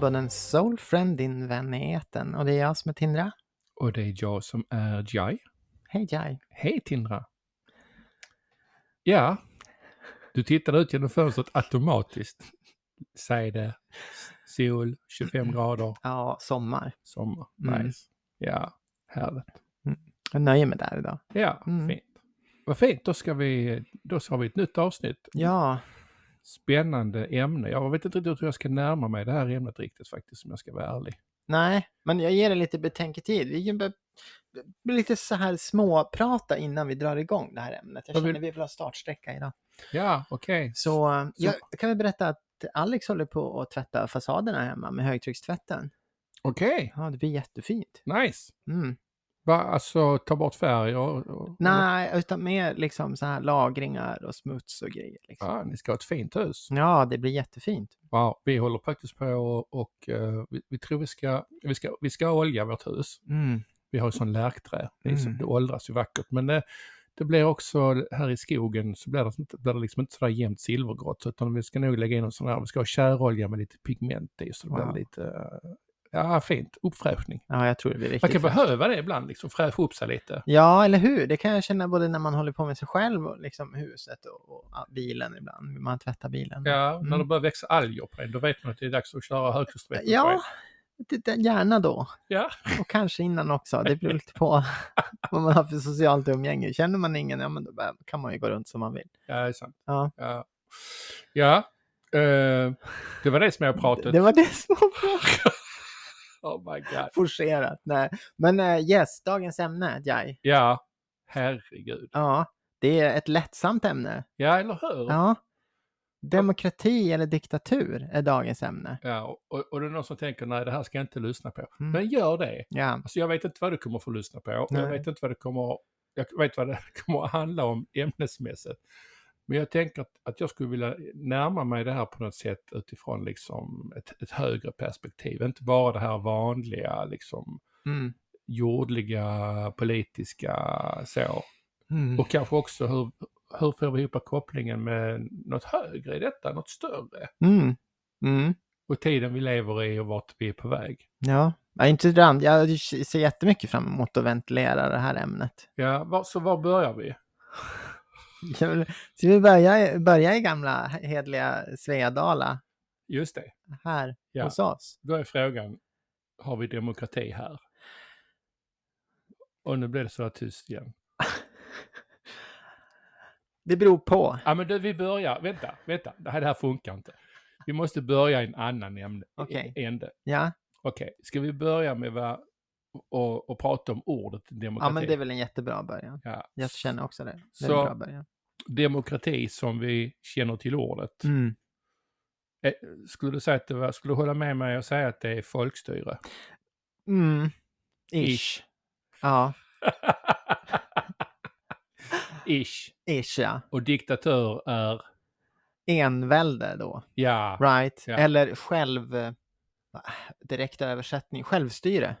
Podden Soulfriend, din vän i etern. Och det är jag som är Tindra. Och det är jag som är Jai. Hej Jai. Hej Tindra! Ja, du tittade ut genom fönstret automatiskt. Säg det. Sol, 25 grader, Ja, sommar. sommar. Mm. Nice. Ja, härligt. Jag nöjer mig där idag. Ja, Mm. fint. Vad fint, då ska vi, då har vi ett nytt avsnitt. Ja, Spännande ämne. Jag vet inte riktigt hur jag ska närma mig det här ämnet riktigt faktiskt, om jag ska vara ärlig. nej, men jag ger det lite betänketid. Vi kan lite så här småprata innan vi drar igång det här ämnet. Jag känner vi vill ha startsträcka idag. Ja, okej. Så, eh, jag kan väl berätta att Alex håller på att tvätta fasaderna hemma med högtryckstvätten. Okej, Ja, det blir jättefint. nice. Mm. Va, alltså ta bort färg och... Nej, utan mer liksom så här lagringar och smuts och grejer. Liksom. Ja, ni ska ha ett fint hus. Ja, det blir jättefint. Ja, vi håller faktiskt på och, och eh, vi, vi tror vi ska, vi ska, vi ska olja vårt hus. Mm. Vi har ju sån lärkträ, så, Mm. det åldras ju vackert. Men det, det blir också här i skogen så blir det, blir det liksom inte sådär jämnt silvergrått. Utan vi ska nog lägga in en sån här, vi ska ha kärolja med lite pigment i. Så det Wow. blir lite, eh, ja fint, uppfräschning. Ja, jag tror det blir Man riktigt kan fräscht. behöva det ibland, liksom fräscha upp sig lite. Ja, eller hur? Det kan jag känna både när man håller på med sig själv och liksom huset och, och ja, bilen ibland. Man tvättar bilen. Ja, när Mm. det börjar växa alger på en, då vet man att det är dags att köra högtryckstvätten på en. Ja, det, det, gärna då. Ja. Och kanske innan också. Det beror lite på vad man har för socialt umgänge. Känner man ingen, ja men då kan man ju gå runt som man vill. Ja, det är sant. Ja. Ja, ja eh, det var det som jag pratade Det var det som var bra. Oh my god. forcerat. Nej. Men eh, yes, dagens ämne, Jai. Ja, herregud. Ja, det är ett lättsamt ämne. Ja, eller hur? Ja. Demokrati eller diktatur är dagens ämne. Ja, och, och det är någon som tänker nej det här ska jag inte lyssna på. Mm. Men gör det. Ja. Alltså jag vet inte vad du kommer få lyssna på. Nej. Jag vet inte vad det kommer, jag vet vad det kommer att handla om ämnesmässigt. Men jag tänker att, att jag skulle vilja närma mig det här på något sätt utifrån liksom ett, ett högre perspektiv. Inte bara det här vanliga liksom Mm. jordliga politiska så. Mm. Och kanske också hur, hur får vi ihop kopplingen med något högre i detta, något större? Mm. Mm. Och tiden vi lever i och vart vi är på väg. Ja, ja intressant. Jag ser jättemycket fram emot att ventilera det här ämnet. Ja, var, så var börjar vi? Ska vi börja, börja i gamla hedliga Svedala Just det, här Ja. hos oss? då är frågan, har vi demokrati här? Och nu blir det så tyst igen. Det beror på. Ja men du, vi börjar, vänta, vänta, det här, det här funkar inte. Vi måste börja i en annan ämne, Okej. ände. Ja, Okej, ska vi börja med vad, och, och prata om ordet demokrati? ja men det är väl en jättebra början. Ja. Jag känner också det. Det är en bra början. Demokrati som vi känner till ordet. Mm. Eh, Skulle du säga att det var, skulle du hålla med mig och säga att det är folkstyre? Mm. Ish. Ish. Ja, Ish. ish ja. Och diktatur är, Envälde då, ja, right? Ja. Eller själv... eh, Direkt översättning, självstyre.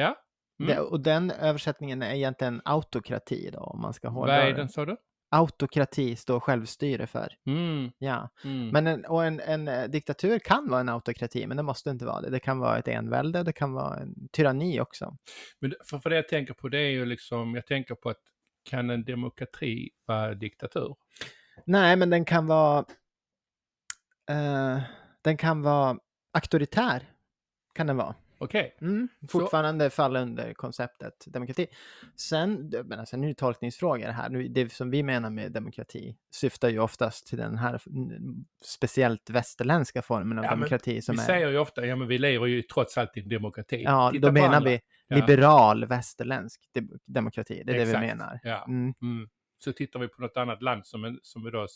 Ja. Mm. Det, och den översättningen är egentligen autokrati då, om man ska Vad hårdra är den sa du? Autokrati står självstyre för. Mm. Ja, Mm. men en, och en, en eh, diktatur kan vara en autokrati, men det måste inte vara det. Det kan vara ett envälde, det kan vara en tyranni också. Men för, för det jag tänker på det är ju liksom, jag tänker på att kan en demokrati vara diktatur? Nej, men den kan vara... eh, den kan vara auktoritär. Kan den vara. Okej, Mm, fortfarande falla under konceptet demokrati. Sen, det- men sen är det tolkningsfrågor här. Nu, Det som vi menar med demokrati syftar ju oftast till den här speciellt västerländska formen av Ja, demokrati som vi är... säger ju ofta, ja men vi lever ju trots allt i en demokrati. Ja, Titta då menar andra. vi Ja. liberal västerländsk de- demokrati. Det är det Exakt. vi menar. Ja. Mm. Mm. Så tittar vi på något annat land som, som vi då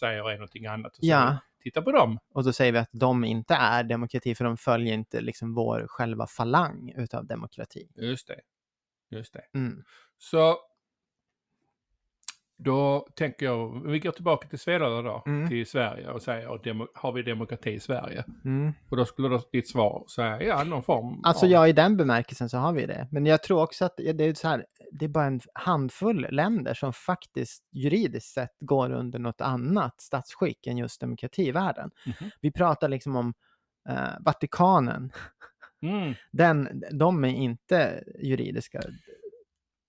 säger är någonting annat. Och så Ja. Titta på dem. Och då säger vi att de inte är demokrati för de följer inte liksom vår själva falang utav demokrati. Just det. Just det. Mm. Så då tänker jag, vi går tillbaka till Svedala då, Mm. till Sverige och säger, demo, har vi demokrati i Sverige? Mm. Och då skulle då ditt svar säga, ja, någon form Alltså av- ja, i den bemärkelsen så har vi det. Men jag tror också att det är så här, det är bara en handfull länder som faktiskt juridiskt sett går under något annat statsskick än just demokrativärlden. Mhm. Vi pratar liksom om Eh, Vatikanen, Mm. den, de är inte juridiska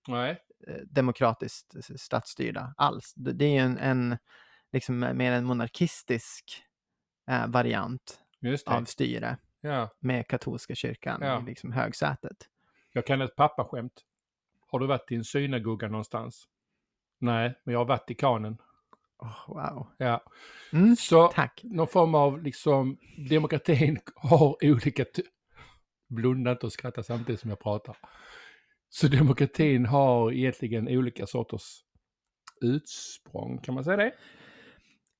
Nej. Demokratiskt statsstyrda alls. Det är ju en, en liksom mer en monarkistisk eh, variant av styre Ja. med katolska kyrkan Ja. i liksom högsätet. Jag kan ett pappaskämt. Har du varit i en synagoga någonstans? Nej, men jag har Vatikanen. Oh, wow. Ja. Mm, Så tack. någon form av liksom, demokratin har olika... Blunda inte och skratta samtidigt som jag pratar. Så demokratin har egentligen olika sorters utsprång, kan man säga det?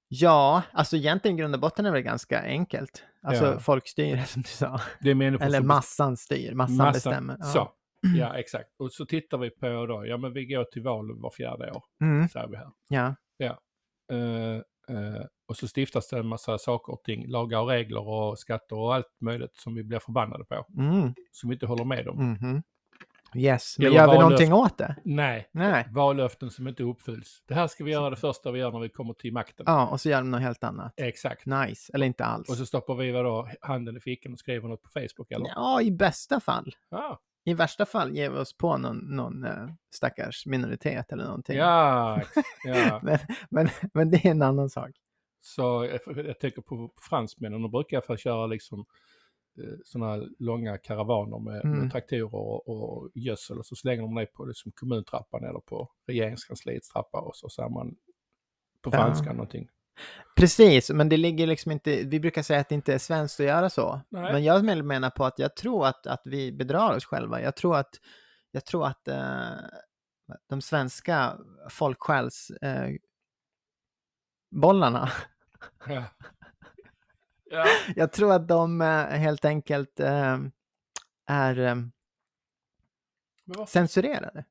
Ja, alltså egentligen i grund och botten är det ganska enkelt. Alltså Ja. folkstyre som du sa. Det är människor Eller massan styr, massan, Massan- bestämmer. Ja. Så, ja exakt. Och så tittar vi på då, ja men vi går till val var fjärde år, Mm, säger vi här. ja. Eh, eh, och så stiftas det en massa saker och ting, lagar och regler och skatter och allt möjligt som vi blir förbannade på, Mm, som vi inte håller med om. mhm. Yes, men gör vi någonting åt det? Nej, Nej. vallöften som inte uppfylls. Det här ska vi göra det första vi gör när vi kommer till makten. Ja, och så gör de något helt annat. Exakt. Nice, eller inte alls. Och så stoppar vi vadå, handen i fickan och skriver något på Facebook eller? Ja, i bästa fall. Ja, I värsta fall ger vi oss på någon, någon eh, stackars minoritet eller någonting. ja, ja. Men, men, men det är en annan sak. Så jag, jag tänker på fransmännen, de brukar i alla fall köra liksom sådana långa karavaner med, Mm. med traktorer och, och gödsel och så slänger de det på liksom kommuntrappan eller på regeringskansliets trappa och så säger man på Ja. franska någonting. Precis, men det ligger liksom inte, vi brukar säga att det inte är svenskt att göra så. Nej. Men jag men- menar på att jag tror att, att vi bedrar oss själva. Jag tror att, jag tror att eh, de svenska folksjäls eh, bollarna, Ja. Ja. jag tror att de eh, helt enkelt eh, är eh, varför? censurerade.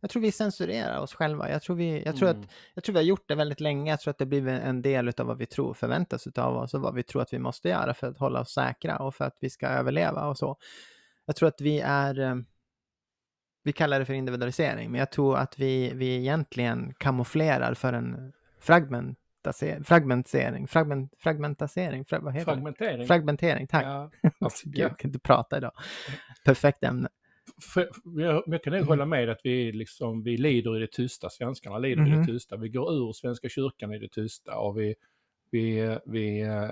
Jag tror vi censurerar oss själva. Jag tror vi, jag tror att Mm. Jag tror vi har gjort det väldigt länge. Jag tror att det blir en del av vad vi tror förväntas av oss och vad vi tror att vi måste göra för att hålla oss säkra och för att vi ska överleva och så. Jag tror att vi är, eh, vi kallar det för individualisering, men jag tror att vi, vi egentligen kamouflerar för en fragmentase- fragmentisering, fragment, fragmentasering, fra, vad heter Fragmentering. det? Fragmentering, tack. Ja. Alltså, ja. jag kan inte prata idag. Perfekt ämne. För, jag, jag kan nog hålla med att vi, liksom, vi lider i det tysta, svenskarna lider i Mhm. det tysta. Vi går ur Svenska kyrkan i det tysta och vi, vi, vi eh,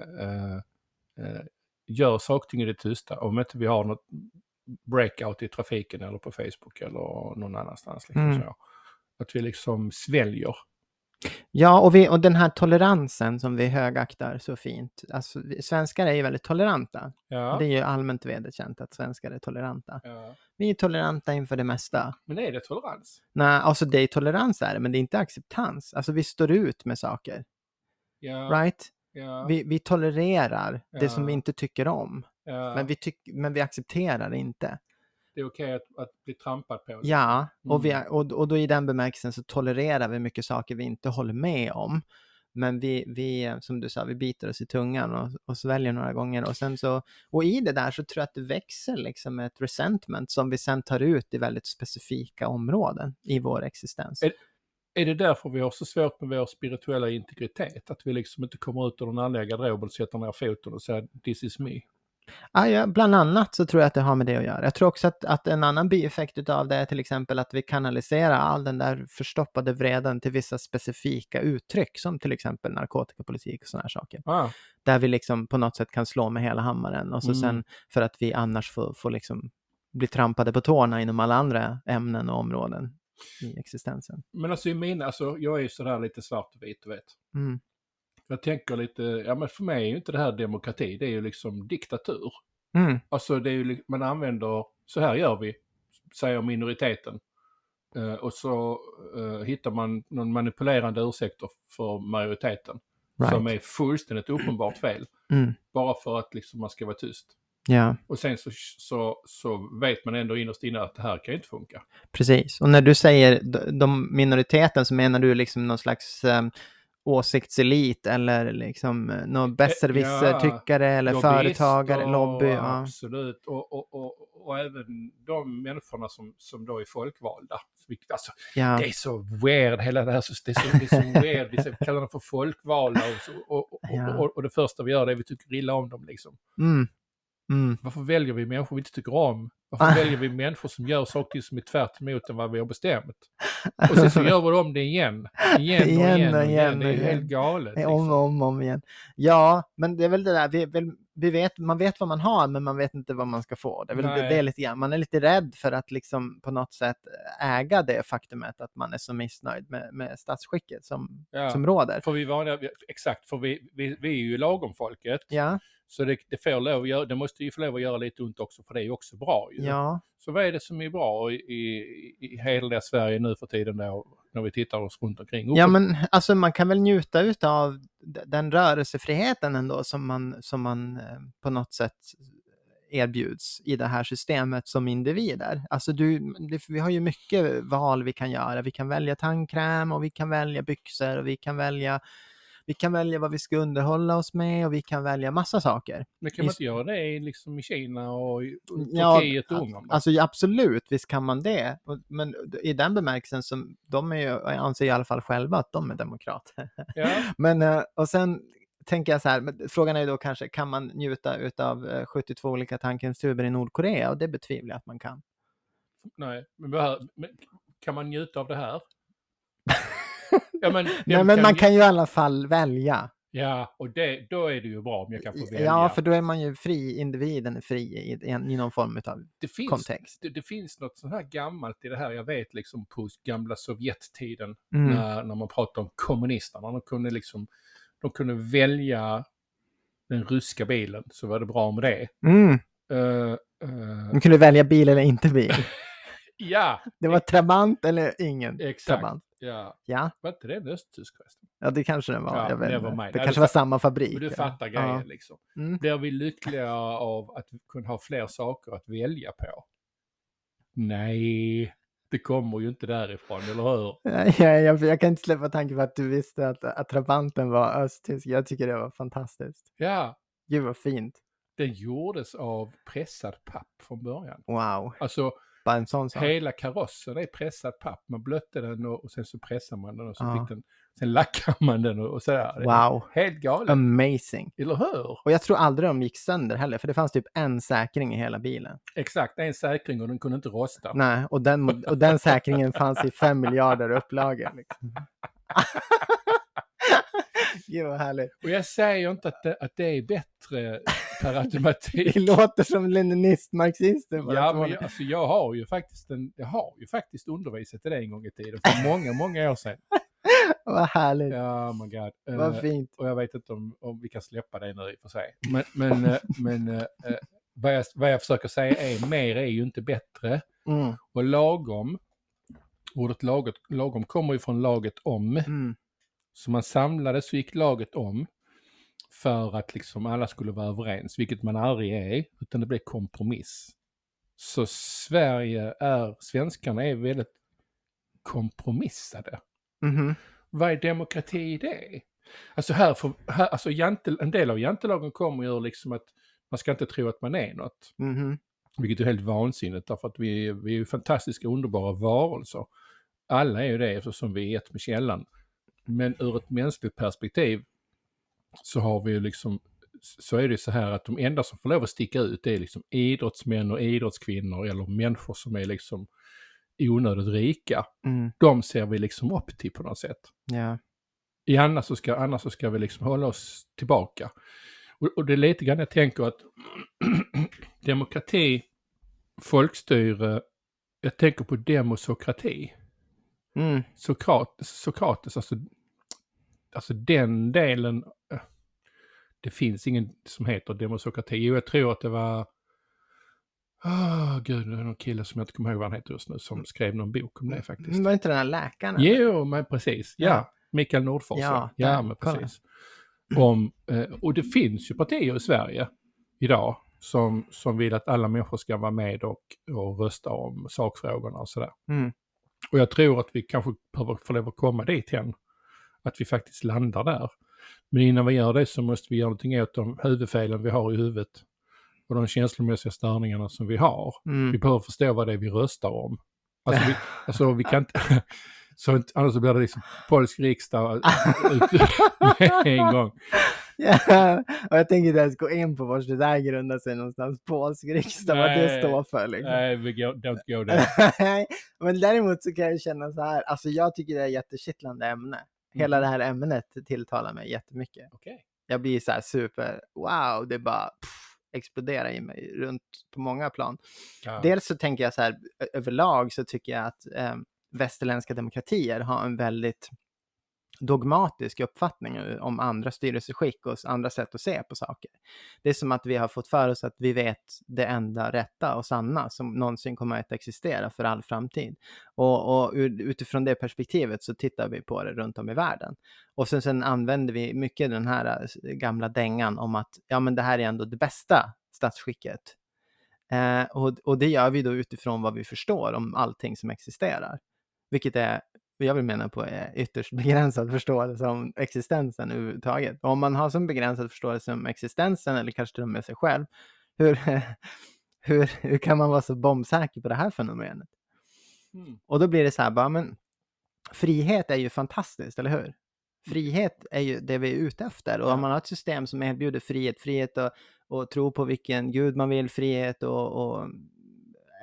eh, gör saker ting i det tysta. Om inte vi har något breakout i trafiken eller på Facebook eller någon annanstans. Liksom Mm. Att vi liksom sväljer. Ja, och, vi, och den här toleransen som vi högaktar så fint. Alltså, vi, svenskar är ju väldigt toleranta. Ja. Det är ju allmänt vederkänt att svenskar är toleranta. ja. Vi är toleranta inför det mesta. Men är det tolerans? Nej, alltså det är tolerans är det, men det är inte acceptans. Alltså vi står ut med saker, Ja. right? Vi, vi tolererar det som vi inte tycker om, men, vi tyck, men vi accepterar det inte. Det är okej att, att bli trampad på. liksom. Ja, och, vi, Mm. och, och då i den bemärkelsen så tolererar vi mycket saker vi inte håller med om. Men vi, vi, som du sa, vi biter oss i tungan och, och sväljer några gånger. Och, sen så, och i det där så tror jag att det växer liksom ett resentment som vi sen tar ut i väldigt specifika områden i vår existens. Är- Är det därför vi har så svårt med vår spirituella integritet? Att vi liksom inte kommer ut ur den andliga garderoben och sätter ner foten och säger this is me? Ja, ja, bland annat så tror jag att det har med det att göra. Jag tror också att, att en annan bieffekt av det är till exempel att vi kanaliserar all den där förstoppade vreden till vissa specifika uttryck, som till exempel narkotikapolitik och sådana här saker. Ah, Där vi liksom på något sätt kan slå med hela hammaren och så Mm. sen för att vi annars får, får liksom bli trampade på tårna inom alla andra ämnen och områden i existensen. men alltså i mina, alltså jag är ju sådär lite svart och vit, du vet. Mm. Jag tänker lite, ja men för mig är ju inte det här demokrati, det är ju liksom diktatur. Mm. Alltså det är ju, man använder, så här gör vi, säger minoriteten. Eh, och så eh, hittar man någon manipulerande ursäkter för majoriteten. Som Right. är fullständigt uppenbart fel. Mm. Bara för att liksom man ska vara tyst. Ja, Och sen så, så, så vet man ändå innerst inne att det här kan ju inte funka. precis. Och när du säger de- de minoriteten så menar du liksom någon slags um, åsiktselit eller liksom eh, någon besserwisser-tyckare eller företagare, lobby. Ja. Absolut. Och, och, och, och och även de människorna som, som då är folkvalda. Alltså, Ja. Det är så weird, hela det här systemet. Det är så, det är så weird. Vi ska kalla dem för folkvalda och, så, och, och, Ja. och, och det första vi gör är att vi tycker illa om dem. Liksom. Mm. Mm. Varför väljer vi människor vi inte tycker om? Varför väljer vi människor som gör saker som är tvärt emot än vad vi har bestämt? Och sen så gör vi om det igen. Igen och Igen igen och igen. Det är igen. helt galet. Om Liksom. om, och om igen. Ja, men det är väl det där, vi, väl- vi vet, man vet vad man har men man vet inte vad man ska få. Det är väl det, det är lite grann, man är lite rädd för att liksom på något sätt äga det faktumet att man är så missnöjd med, med statsskicket som, Ja. som råder. För vi vi- exakt, för vi, vi, vi är ju lagom-folket. Ja, Så det, det, får lov att göra, det måste ju få lov att göra lite ont också, för det är ju också bra ju. ja, Så vad är det som är bra i, i, i hela Sverige nu för tiden då, när vi tittar oss runt omkring? ja men alltså man kan väl njuta utav den rörelsefriheten ändå som man, som man eh, på något sätt erbjuds i det här systemet som individer. Alltså du, vi har ju mycket val vi kan göra. Vi kan välja tandkräm och vi kan välja byxor och vi kan välja vi kan välja vad vi ska underhålla oss med och vi kan välja massa saker. Men kan man inte göra det liksom i Kina och Ja, Turkiet och Ungern? Alltså ja, absolut, visst kan man det. Men i den bemärkelsen som de är ju, anser i alla fall själva att de är demokrater. Ja, Men eh, och sen tänker jag så här, frågan är då kanske, kan man njuta utav eh, 72 olika tandkrämstuber i Nordkorea? Och det betvivlar jag att man kan. nej. Men kan man njuta av det här? Ja, men, Nej, men man kan ju i alla fall välja. Ja, och det, då är det ju bra om jag kan få välja. Ja, för då är man ju fri, individen är fri i, i, någon form av det finns, kontext. Det, det finns något sånt här gammalt i det här. Jag vet liksom på gamla Sovjettiden Mm. när, när man pratar om kommunisterna. De kunde liksom, de kunde välja den ryska bilen så var det bra med det. Mm. Eh, eh, Man kunde välja bil eller inte bil. ja, Det var Trabant eller ingen exakt. Trabant. Ja. Ja, Var inte det en östtysk förresten? ja, det kanske det var. Ja, jag vet. Det Ja, du kanske var samma fabrik. Men du ja. fattar Ja. grejen liksom. Mm. Blir vi lyckliga av att kunna ha fler saker att välja på? Nej, det kommer ju inte därifrån, eller hur? Ja, jag, jag kan inte släppa tanken på att du visste att, att Trabanten var östtysk. Jag tycker det var fantastiskt. Ja, Gud vad fint. den gjordes av pressad papp från början. Wow, Alltså bara en sån sak. hela karossen är pressad papp. Man blötte den och, och sen så pressar man den och så Ja. fick den, sen lackar man den och, och sådär. Wow, Helt galet, amazing. eller hur? Och jag tror aldrig de gick sönder heller, för det fanns typ en säkring i hela bilen. Exakt, en säkring och den kunde inte rosta. Nej, och den, och den säkringen fanns i fem miljarder upplagor. Liksom. Gud vad härligt. Och jag säger inte att det, att det är bättre per automatik. Det låter som leninist-marxister. bara Ja, men jag, alltså jag har ju faktiskt, en, jag har ju faktiskt undervisat i det en gång i tiden, för många, många år sedan. Vad härligt. Ja, my god. Eh, Vad fint. och jag vet inte om, om vi kan släppa det nu i och för sig. Men, men, eh, men eh, vad, jag, vad jag försöker säga är, mer är ju inte bättre. Mm. Och lagom, ordet laget, lagom kommer ju från laget om. Mm. Så man samlades och gick laget om för att liksom alla skulle vara överens, vilket man aldrig är, utan det blev kompromiss. Så Sverige är, svenskarna är väldigt kompromissade. Mhm. Vad är demokrati i det? Alltså här, får, här alltså jante, en del av jantelagen kommer ju liksom att man ska inte tro att man är något. Mhm. Vilket är helt vansinnigt därför att vi, vi är ju fantastiska underbara varelser. Alla är ju det eftersom vi är ett med källan. Men ur ett mänskligt perspektiv så har vi ju liksom så är det så här att de enda som får lov att sticka ut det är liksom idrottsmän och idrottskvinnor eller människor som är liksom onödigt rika. Mm. De ser vi liksom upp till på något sätt. Ja. I annars så ska, annars så ska vi liksom hålla oss tillbaka. Och, och det är lite grann jag tänker att demokrati, folkstyre, jag tänker på demosokrati. Mm. Sokrates, Sokrates alltså, alltså den delen, eh, det finns ingen som heter demosokrati. Jo, jag tror att det var, åh gud, det är någon kille som jag inte kommer ihåg vad han heter just nu, som skrev någon bok om det faktiskt. Mm, Var inte den här läkaren? Jo, men precis. Ja, Ja. Mikael Nordfors. Ja, Ja, ja men kolla. precis. Om, eh, och det finns ju partier i Sverige idag som, som vill att alla människor ska vara med och, och rösta om sakfrågorna och sådär. Mm. Och jag tror att vi kanske behöver få lov att komma dit igen. Att vi faktiskt landar där. Men innan vi gör det så måste vi göra någonting åt de huvudfelen vi har i huvudet. och de känslomässiga störningarna som vi har. Mm. Vi behöver förstå vad det är vi röstar om. Alltså vi, alltså vi kan inte... Så inte, annars så blir det liksom polsk riksdag med en gång. Ja, och jag tänker inte ens gå in på vart det där grundar sig någonstans. Polsk riksdag, vad det Nej, står för liksom. Nej, vi go, don't go there. Men däremot så kan jag känna så här, alltså jag tycker det är ett jättekittlande ämne. Hela det här ämnet tilltalar mig jättemycket. Okej. Jag blir så här super, wow, det bara pff, exploderar i mig runt på många plan. Ja. Dels så tänker jag så här, överlag så tycker jag att eh, västerländska demokratier har en väldigt dogmatisk uppfattning om andra styrelseskick och andra sätt att se på saker. Det är som att vi har fått för oss att vi vet det enda rätta och sanna som någonsin kommer att existera för all framtid. Och, och utifrån det perspektivet så tittar vi på det runt om i världen. Och sen, sen använder vi mycket den här gamla dängan om att ja, men det här är ändå det bästa statsskicket. Eh, och, och det gör vi då utifrån vad vi förstår om allting som existerar. Vilket är, jag vill mena på, är ytterst begränsad förståelse om existensen överhuvudtaget. Och om man har så begränsad förståelse om existensen, eller kanske till och med sig själv, hur, hur, hur kan man vara så bombsäker på det här fenomenet? Mm. Och då blir det så här, bara, men frihet är ju fantastiskt, eller hur? Frihet är ju det vi är ute efter och om man har ett system som erbjuder frihet, frihet och, och tro på vilken gud man vill, frihet och, och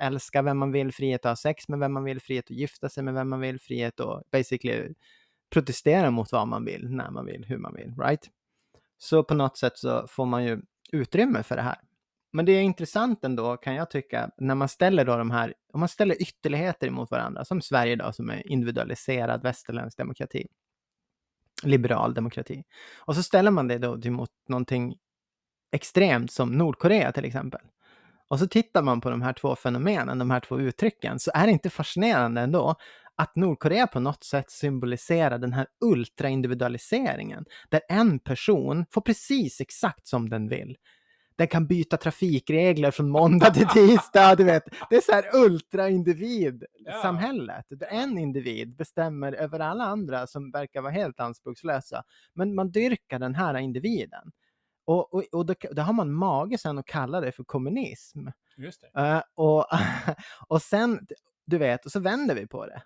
älska vem man vill, frihet att ha sex med vem man vill, frihet att gifta sig med vem man vill, frihet att basically protestera mot vad man vill, när man vill, hur man vill, right? Så på något sätt så får man ju utrymme för det här. Men det är intressant ändå kan jag tycka när man ställer då de här, om man ställer ytterligheter emot varandra, som Sverige då som är individualiserad västerländsk demokrati, liberal demokrati. Och så ställer man det då emot någonting extremt som Nordkorea till exempel. Och så tittar man på de här två fenomenen, de här två uttrycken, så är det inte fascinerande ändå att Nordkorea på något sätt symboliserar den här ultraindividualiseringen, där en person får precis exakt som den vill. Den kan byta trafikregler från måndag till tisdag, du vet. Det är så här ultra-individ-samhället. Där en individ bestämmer över alla andra som verkar vara helt anspråkslösa. Men man dyrkar den här individen. Och, och, och då, då har man mage sen att kalla det för kommunism. Just det. Eh, och, och sen, du vet, och så vänder vi på det.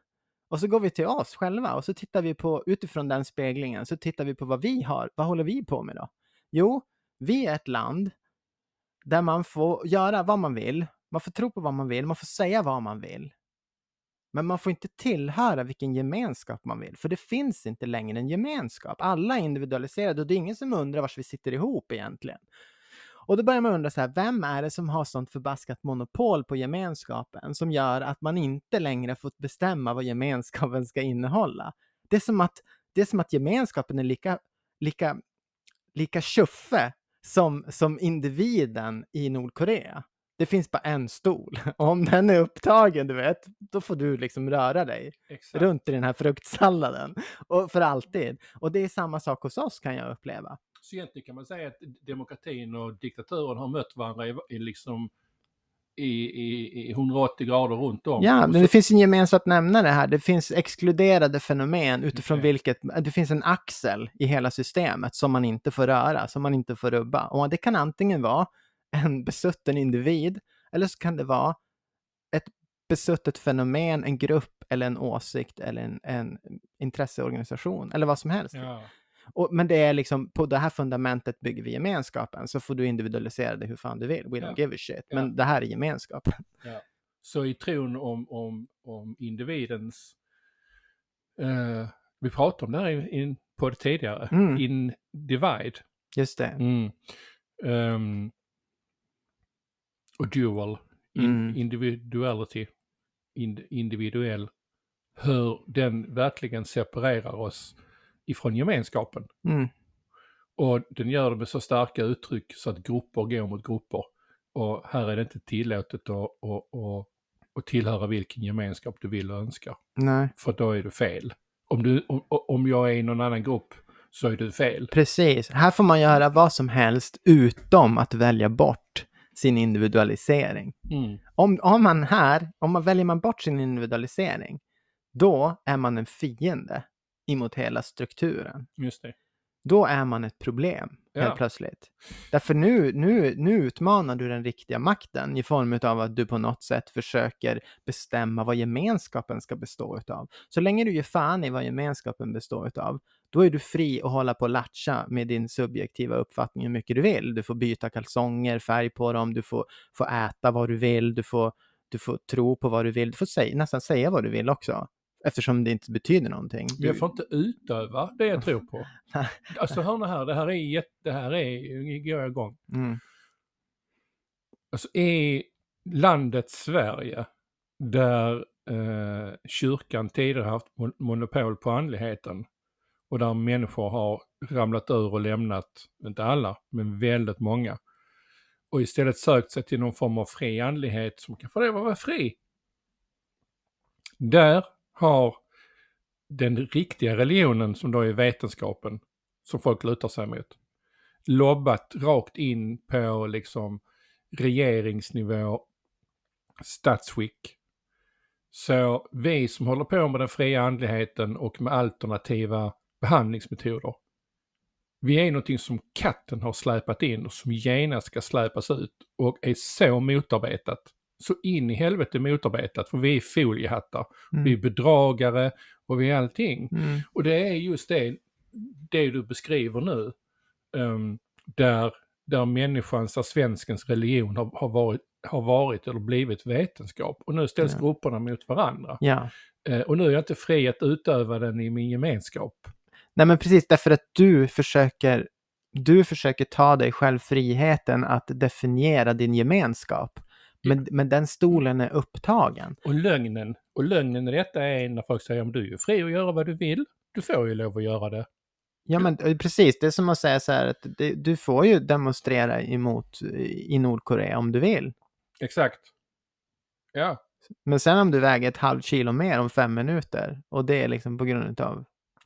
Och så går vi till oss själva och så tittar vi på, utifrån den speglingen, så tittar vi på vad vi har. Vad håller vi på med då? Jo, vi är ett land där man får göra vad man vill. Man får tro på vad man vill, man får säga vad man vill. Men man får inte tillhöra vilken gemenskap man vill, för det finns inte längre en gemenskap. Alla är individualiserade och det är ingen som undrar var vi sitter ihop egentligen. Och då börjar man undra så här, vem är det som har sånt förbaskat monopol på gemenskapen som gör att man inte längre får bestämma vad gemenskapen ska innehålla? Det är som att, det är som att gemenskapen är lika, lika, lika tjuffe som, som individen i Nordkorea. Det finns bara en stol. Och om den är upptagen, du vet, då får du liksom röra dig Exakt. runt i den här fruktsalladen. Och för alltid. Och det är samma sak hos oss kan jag uppleva. Så egentligen kan man säga att demokratin och diktaturen har mött varandra i, i, liksom, i, i, i 180 grader runt om. Ja, men det finns en gemensamt nämnare här. Det finns exkluderade fenomen utifrån Okej. vilket, det finns en axel i hela systemet som man inte får röra, som man inte får rubba. Och det kan antingen vara en besutten individ, eller så kan det vara ett besuttet fenomen, en grupp eller en åsikt eller en, en intresseorganisation eller vad som helst. Ja. Och, men det är liksom, på det här fundamentet bygger vi gemenskapen, så får du individualisera det hur fan du vill. We don't Ja. give a shit. Ja. Men det här är gemenskapen. Så i tron om, om, om individens... eh, vi pratade om det här i, på det tidigare. Mm. In divide. Just det. Mm. Ehm, och dual. In, Mm. Individuality. Ind, individuell. Hur den verkligen separerar oss ifrån gemenskapen. Mm. Och den gör det med så starka uttryck så att grupper går mot grupper. Och här är det inte tillåtet att, att, att, att tillhöra vilken gemenskap du vill och önskar. Nej. För då är du fel. Om, du, om, om jag är i någon annan grupp så är du fel. Precis. Här får man göra vad som helst utom att välja bort sin individualisering. Mm. Om, om man här, om man väljer man bort sin individualisering, då är man en fiende emot hela strukturen. Just det. då är man ett problem helt Ja. plötsligt. Därför nu, nu, nu utmanar du den riktiga makten i form av att du på något sätt försöker bestämma vad gemenskapen ska bestå utav. Så länge du ger fan i vad gemenskapen består utav, då är du fri att hålla på och latcha med din subjektiva uppfattning hur mycket du vill. Du får byta kalsonger, färg på dem, du får, får äta vad du vill, du får, du får tro på vad du vill, du får säga, nästan säga vad du vill också. Eftersom det inte betyder någonting. Men jag Du, får inte utöva det jag tror på. Alltså hör nu här, det här är jätte, det här är, nu går jag igång. mm, Alltså i landet Sverige, där eh, kyrkan tidigare haft mon- monopol på andligheten och där människor har ramlat ur och lämnat, inte alla, men väldigt många. Och istället sökt sig till någon form av fri andlighet som kan få det att vara fri. Där har den riktiga religionen, som då är vetenskapen, som folk lutar sig mot, lobbat rakt in på liksom regeringsnivå, statsskick. Så vi som håller på med den fria andligheten och med alternativa behandlingsmetoder, vi är någonting som katten har släpat in och som genast ska släpas ut och är så motarbetat. Så in i helvete motarbetat, för vi är foliehattar, vi är mm, bedragare och vi är allting. mm, Och det är just det, det du beskriver nu, ehm, där, där människans, där svenskens religion har, har, varit, har varit eller blivit vetenskap. Och nu ställs Ja. grupperna mot varandra. ja. Eh, och nu är jag inte fri att utöva den i min gemenskap. Nej men precis, därför att du försöker, du försöker ta dig själv friheten att definiera din gemenskap. Men, men den stolen är upptagen. Och lögnen, och lögnen i detta är när folk säger att du är fri att göra vad du vill. Du får ju lov att göra det. Ja men eh, precis, det är som att säga så här att det, du får ju demonstrera emot eh, i Nordkorea om du vill. Exakt. Ja, Men sen om du väger ett halvt kilo mer om fem minuter och det är liksom på grund av...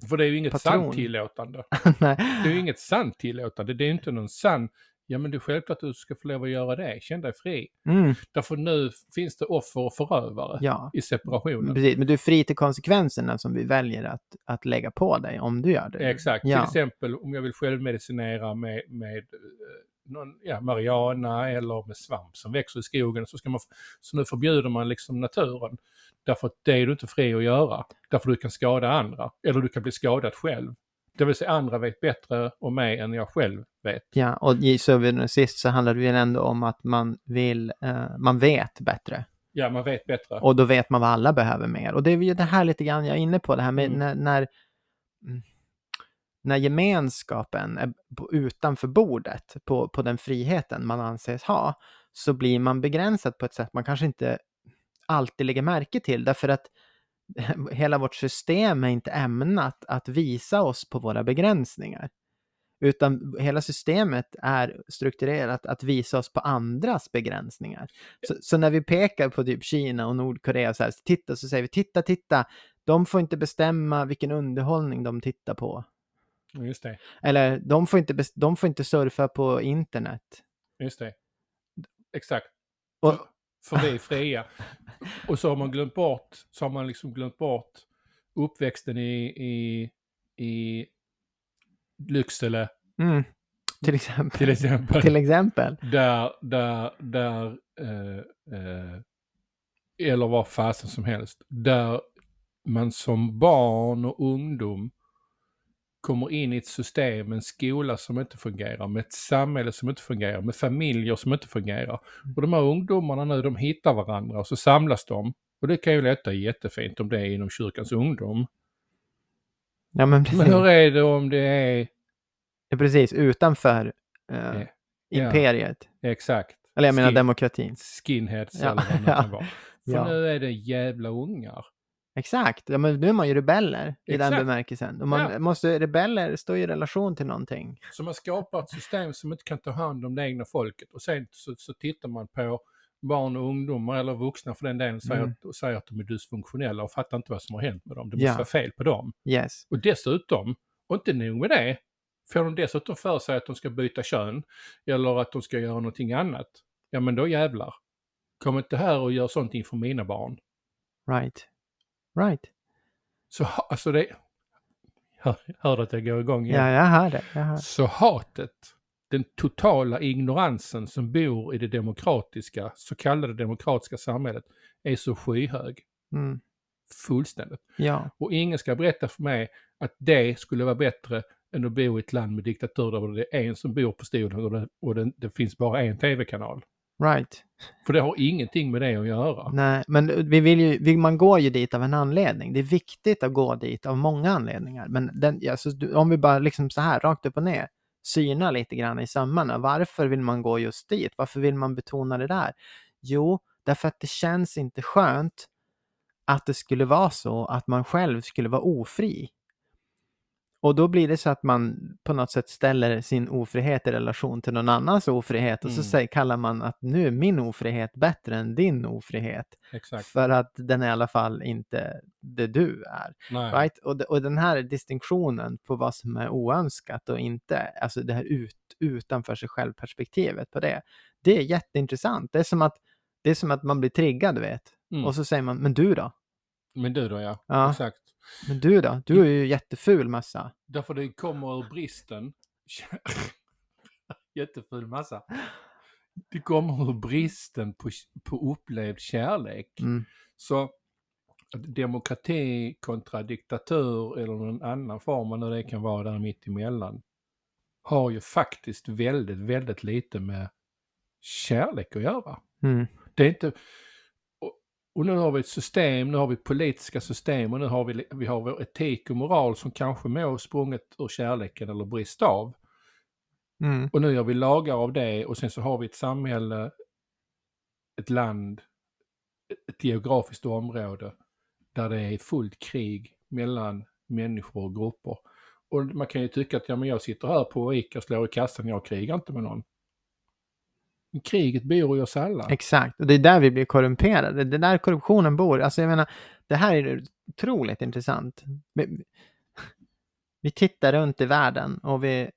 för det är ju inget Patron. sant tillåtande. Nej. Det är ju inget sant tillåtande. Det är inte någon sann, ja men det är självklart att du ska få lov att göra det. Känn dig fri. Mm, Därför nu finns det offer och förövare ja, i separationen. precis. Men du är fri till konsekvenserna som vi väljer att, att lägga på dig om du gör det. Exakt. Ja. Till exempel om jag vill självmedicinera med, med eh, någon, ja, marijuana eller med svamp som växer i skogen så, ska man, så nu förbjuder man liksom naturen. Därför att det är du inte fri att göra. Därför du kan skada andra. Eller du kan bli skadad själv. Det vill säga andra vet bättre om mig än jag själv vet. Ja, och i syvende och sist så handlar det ju ändå om att man vill, eh, man vet bättre. Ja, man vet bättre. Och då vet man vad alla behöver mer. Och det är ju det här lite grann jag är inne på, det här med Mm. när, när, mm, när gemenskapen är utanför bordet på, på den friheten man anses ha, så blir man begränsad på ett sätt man kanske inte alltid lägger märke till, därför att hela vårt system är inte ämnat att visa oss på våra begränsningar. Utan hela systemet är strukturerat att visa oss på andras begränsningar. Så, så när vi pekar på typ Kina och Nordkorea så här, så titta så säger vi titta, titta, de får inte bestämma vilken underhållning de tittar på. Just det. Eller de får inte, de får inte surfa på internet. Just det. Exakt. Och, För, vi är fria. Och så har man glömt bort, så har man liksom glömt bort uppväxten i, i, i Lycksele mm, till exempel. till exempel. till exempel. Där, där, där, eh, eh, eller vad fasen som helst, där man som barn och ungdom kommer in i ett system, en skola som inte fungerar, med ett samhälle som inte fungerar, med familjer som inte fungerar. Och de här ungdomarna nu, de hittar varandra och så samlas de. Och det kan ju låta jättefint om det är inom kyrkans ungdom. Ja men precis. Men hur är det om det är, Ja, precis, utanför eh, Ja. imperiet. exakt, Eller jag menar Skin- demokratin. skinheads Ja, eller vad det ja. kan vara. För Ja. nu är det jävla ungar. Exakt, ja, men nu är man ju rebeller i den Exakt. bemärkelsen. Och man Ja. måste, rebeller står i relation till någonting. Så man skapar ett system som inte kan ta hand om det egna folket och sen så, så tittar man på barn och ungdomar eller vuxna för den delen och säger, Mm. att- och säger att de är dysfunktionella och fattar inte vad som har hänt med dem. Det måste Ja. vara fel på dem. Yes. Och dessutom, och inte nog med det, får de dessutom för sig att de ska byta kön eller att de ska göra någonting annat. Ja men då jävlar. Kom inte här och gör sånt inför mina barn. Right. Right. Så alltså det, Hör, hör du att jag går igång igen? Ja, jag hör det. Jag hör. Så hatet, den totala ignoransen som bor i det demokratiska, så kallade demokratiska samhället, är så skyhög. Mm. Fullständigt. Ja, Och ingen ska berätta för mig att det skulle vara bättre än att bo i ett land med diktatur där det är en som bor på stolen och det, och det, det finns bara en tv-kanal. Right. För det har ingenting med det att göra. Nej, men vi vill ju, man går ju dit av en anledning. Det är viktigt att gå dit av många anledningar. Men den, alltså, om vi bara liksom så här rakt upp och ner syna lite grann i sömmarna. Varför vill man gå just dit? Varför vill man betona det där? Jo, därför att det känns inte skönt att det skulle vara så att man själv skulle vara ofri. Och då blir det så att man på något sätt ställer sin ofrihet i relation till någon annans ofrihet och så Mm. säger, kallar man att nu är min ofrihet bättre än din ofrihet. Exakt. För att den är i alla fall inte det du är. Nej. Right? Och, de- och den här distinktionen på vad som är oönskat och inte, alltså det här ut, utanför sig själv-perspektivet på det, det är jätteintressant. Det är som att, det är som att man blir triggad, vet. Mm. Och så säger man, men du då? Men du då ja. Ja. Exakt. Men du då? Du är ju jätteful massa. Därför det kommer ur bristen. Jätteful massa. Det kommer ur bristen på, på upplevd kärlek. Mm. Så demokrati kontra diktatur eller någon annan form, nu det kan vara där mitt emellan, har ju faktiskt väldigt, väldigt lite med kärlek att göra. Mm. Det är inte... Och, nu har vi ett system, nu har vi politiska system och nu har vi, vi har vår etik och moral som kanske må sprunget ur kärleken eller brist av. Mm. Och nu gör vi lagar av det och sen så har vi ett samhälle, ett land, ett- ett geografiskt område där det är fullt krig mellan människor och grupper. Och man kan ju tycka att ja, men jag sitter här på ICA och slår i kassan, jag krigar inte med någon. Kriget bor i oss alla. Exakt, och det är där vi blir korrumperade. Det är där korruptionen bor. Alltså jag menar, det här är otroligt intressant. Vi, vi tittar runt i världen och vi,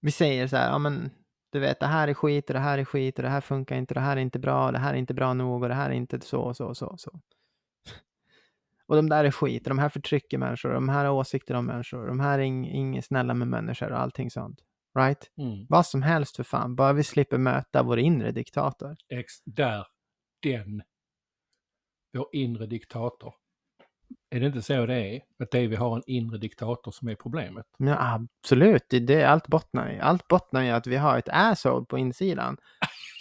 vi säger så här, ja men du vet det här är skit och det här är skit och det här funkar inte, det här är inte bra, det här är inte bra nog och det här är inte så och så och så och så. Och de där är skit, och de här förtrycker människor, och de här har åsikter om människor, och de här är inget snälla med människor och allting sånt. Right? Mm. Vad som helst för fan, bara vi slipper möta vår inre diktator. Ex, där, den, vår inre diktator. Är det inte så det är? Att det är vi har en inre diktator som är problemet? Ja, absolut, det är allt bottnar i. Allt bottnar i att vi har ett asshole på insidan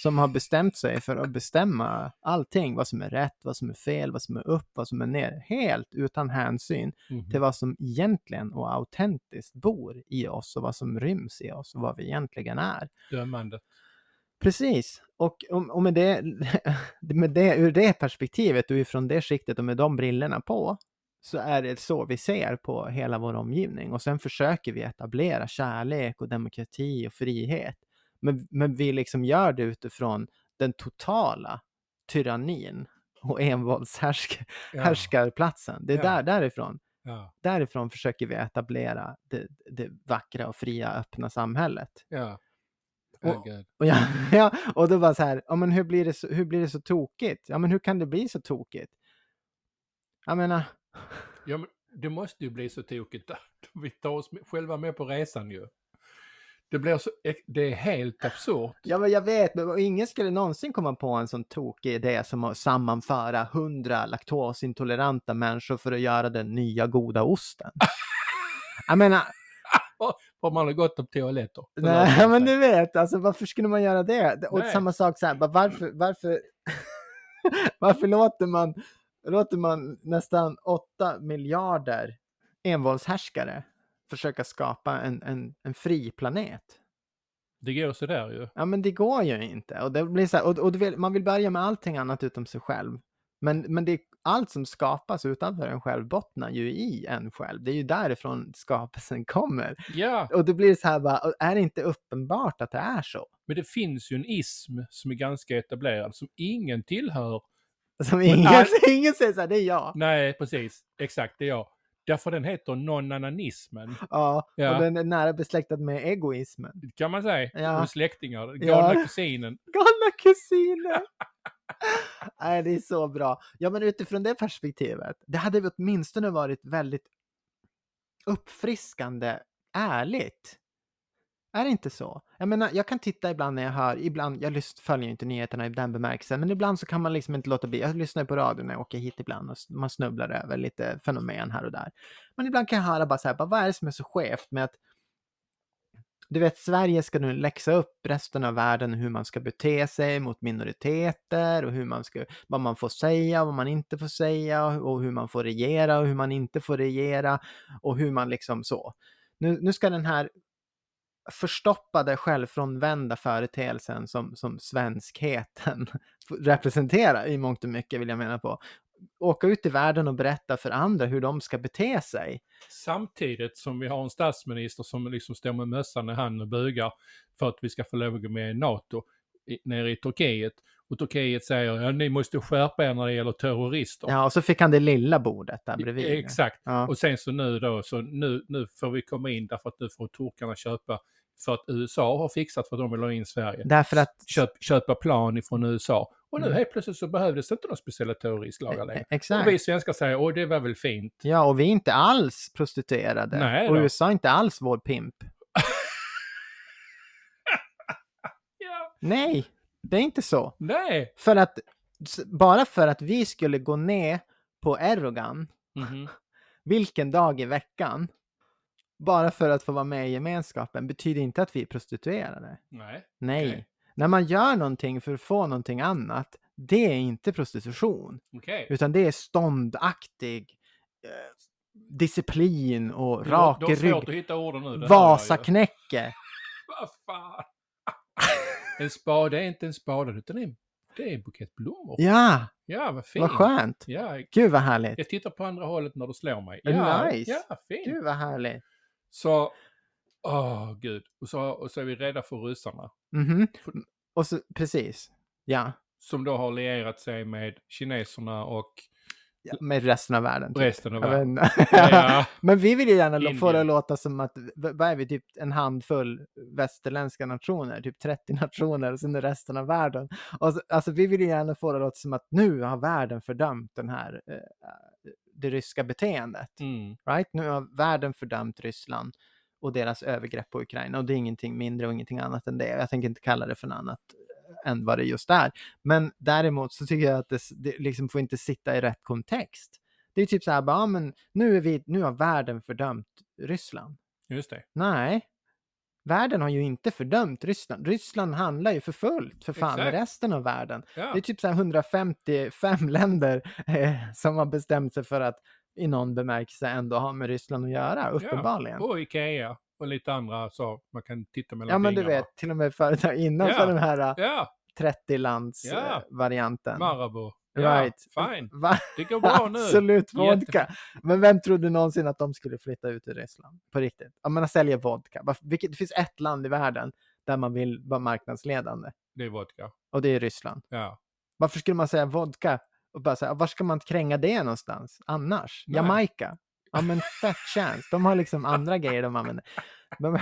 som har bestämt sig för att bestämma allting, vad som är rätt, vad som är fel, vad som är upp, vad som är ner, helt utan hänsyn Mhm. till vad som egentligen och autentiskt bor i oss och vad som ryms i oss och vad vi egentligen är. Dömande. Precis, och, och, och med, det, med det, ur det perspektivet och ifrån det skiktet och med de brillorna på så är det så vi ser på hela vår omgivning och sen försöker vi etablera kärlek och demokrati och frihet. Men, men vi liksom gör det utifrån den totala tyrannin och envåldshärskarplatsen. Det är Ja. där, därifrån. Ja, Därifrån försöker vi etablera det, det vackra och fria öppna samhället. ja. Och-. Och, ja, ja, och då bara så här, ja, men hur, blir det så, hur blir det så tokigt? Ja, men hur kan det bli så tokigt? Jag menar, Ja, men det måste ju bli så tokigt. Vi tar oss själva med på resan ju. Det blir så, det är helt absurt. ja, men jag vet, men ingen skulle någonsin komma på en sån tokig idé som att sammanföra hundra laktosintoleranta människor för att göra den nya goda osten. Jag menar, Om man har gått på toaletter. Nej, men du vet, alltså varför skulle man göra det? Och Nej. samma sak så här, varför, varför, varför låter man, låter man nästan 8 miljarder envåldshärskare försöka skapa en, en, en fri planet? Det går så där ju. Ja, men det går ju inte. Och det blir så här, och, och vill, man vill börja med allting annat utom sig själv. Men, men det, allt som skapas utanför en själv bottnar ju i en själv. Det är ju därifrån skapelsen kommer. Ja, Och då blir det så här bara, och är det inte uppenbart att det är så? men det finns ju en ism som är ganska etablerad som ingen tillhör. Som ingen, all- ingen säger så här, det är jag. Nej, precis. Exakt, det är jag. Därför den heter non-ananismen. Ja, Ja. och den är nära besläktad med egoismen. Kan man säga. Ja. Med släktingar. Galna Ja. kusinen. Galna kusiner! Nej, det är så bra. Ja, men utifrån det perspektivet, det hade väl åtminstone varit väldigt uppfriskande ärligt. Är det inte så? Jag menar, jag kan titta ibland när jag hör, ibland, jag lyssn, följer ju inte nyheterna i den bemärkelsen, men ibland så kan man liksom inte låta bli. Jag lyssnar på radio när jag åker hit ibland och man snubblar över lite fenomen här och där. Men ibland kan jag höra bara så här, bara, vad är det som är så skevt med att du vet, Sverige ska nu läxa upp resten av världen hur man ska bete sig mot minoriteter och hur man ska, vad man får säga och vad man inte får säga och hur man får regera och hur man inte får regera och hur man liksom så. Nu, nu ska den här förstoppade, självfrånvända företeelsen som, som svenskheten representerar i mångt och mycket vill jag mena på. Åka ut i världen och berätta för andra hur de ska bete sig. Samtidigt som vi har en statsminister som liksom står med mössan i handen och bugar för att vi ska få lov att gå med i NATO i, nere i Turkiet. Och Turkiet säger ja, ni måste skärpa er när det gäller terrorister. Ja, och så fick han det lilla bordet där bredvid. Exakt. Ja. Och sen så nu då, så nu, nu får vi komma in därför att nu får turkarna köpa för att USA har fixat för att de vill ha in Sverige. Därför att Köp, köpa plan ifrån USA. Och nu Mm. helt plötsligt så behövdes det inte några speciella terroristlagar längre. Och Exakt. vi svenskar säger, åh det var väl fint. Ja, och vi är inte alls prostituerade. Nej och. USA är inte alls vår pimp. Ja, Nej, det är inte så. nej. För att, bara för att vi skulle gå ner på Erdogan, Mhm. vilken dag i veckan, bara för att få vara med i gemenskapen, betyder inte att vi är prostituerade. Nej. Nej. Okej. När man gör någonting för att få någonting annat, det är inte prostitution. Okej. Utan det är ståndaktig eh, disciplin och rak har- Du har svårt rygg. Vasaknäcke. Vad fan. en spade är inte en spade utan är, det är en bukett blommor. Ja, Ja, vad fint. vad skönt. Ja, Gud vad härligt. jag tittar på andra hållet när du slår mig. Ja, nice? ja fint. Gud vad härligt. Så, åh gud. Och så, och så är vi rädda för ryssarna. Mhm. Och så, precis. Ja. Som då har lierat sig med kineserna och ja. Med resten av världen. Typ. resten av världen. Ja. Men vi vill ju gärna lo- få det Indien. att låta som att, vad är vi, typ en handfull västerländska nationer, typ 30 nationer och sen är resten av världen. Och så, alltså vi vill ju gärna få det att låta som att nu har världen fördömt den här, eh, det ryska beteendet. Mm. Right? Nu har världen fördömt Ryssland och deras övergrepp på Ukraina och det är ingenting mindre och ingenting annat än det. Jag tänker inte kalla det för något annat eh, än vad det just är. Men däremot så tycker jag att det, det liksom får inte sitta i rätt kontext. Det är typ så här, bara, ja, men nu, är vi, nu har världen fördömt Ryssland. Just det. Nej, världen har ju inte fördömt Ryssland. Ryssland handlar ju för fullt för fan med resten av världen. Ja. Det är typ så här 155 länder eh, som har bestämt sig för att i någon bemärkelse ändå ha med Ryssland att göra, uppenbarligen. Ja, Och Ikea och lite andra så man kan titta mellan men du vet, till och med företag innanför Ja. den här eh, Ja, 30-lands-varianten. Ja. Marabou. Ja, Right. fine. Va? Det går bra nu. Absolut Jätte- vodka. Men vem trodde någonsin att de skulle flytta ut ur Ryssland? På riktigt. Jag menar sälja vodka. Vilket, det finns ett land i världen där man vill vara marknadsledande. Det är vodka. Och det är Ryssland. Ja. Varför skulle man säga vodka? Och bara säga, var ska man kränga det någonstans annars? Nej. Jamaica? Ja men fett chans. De har liksom andra grejer de använder.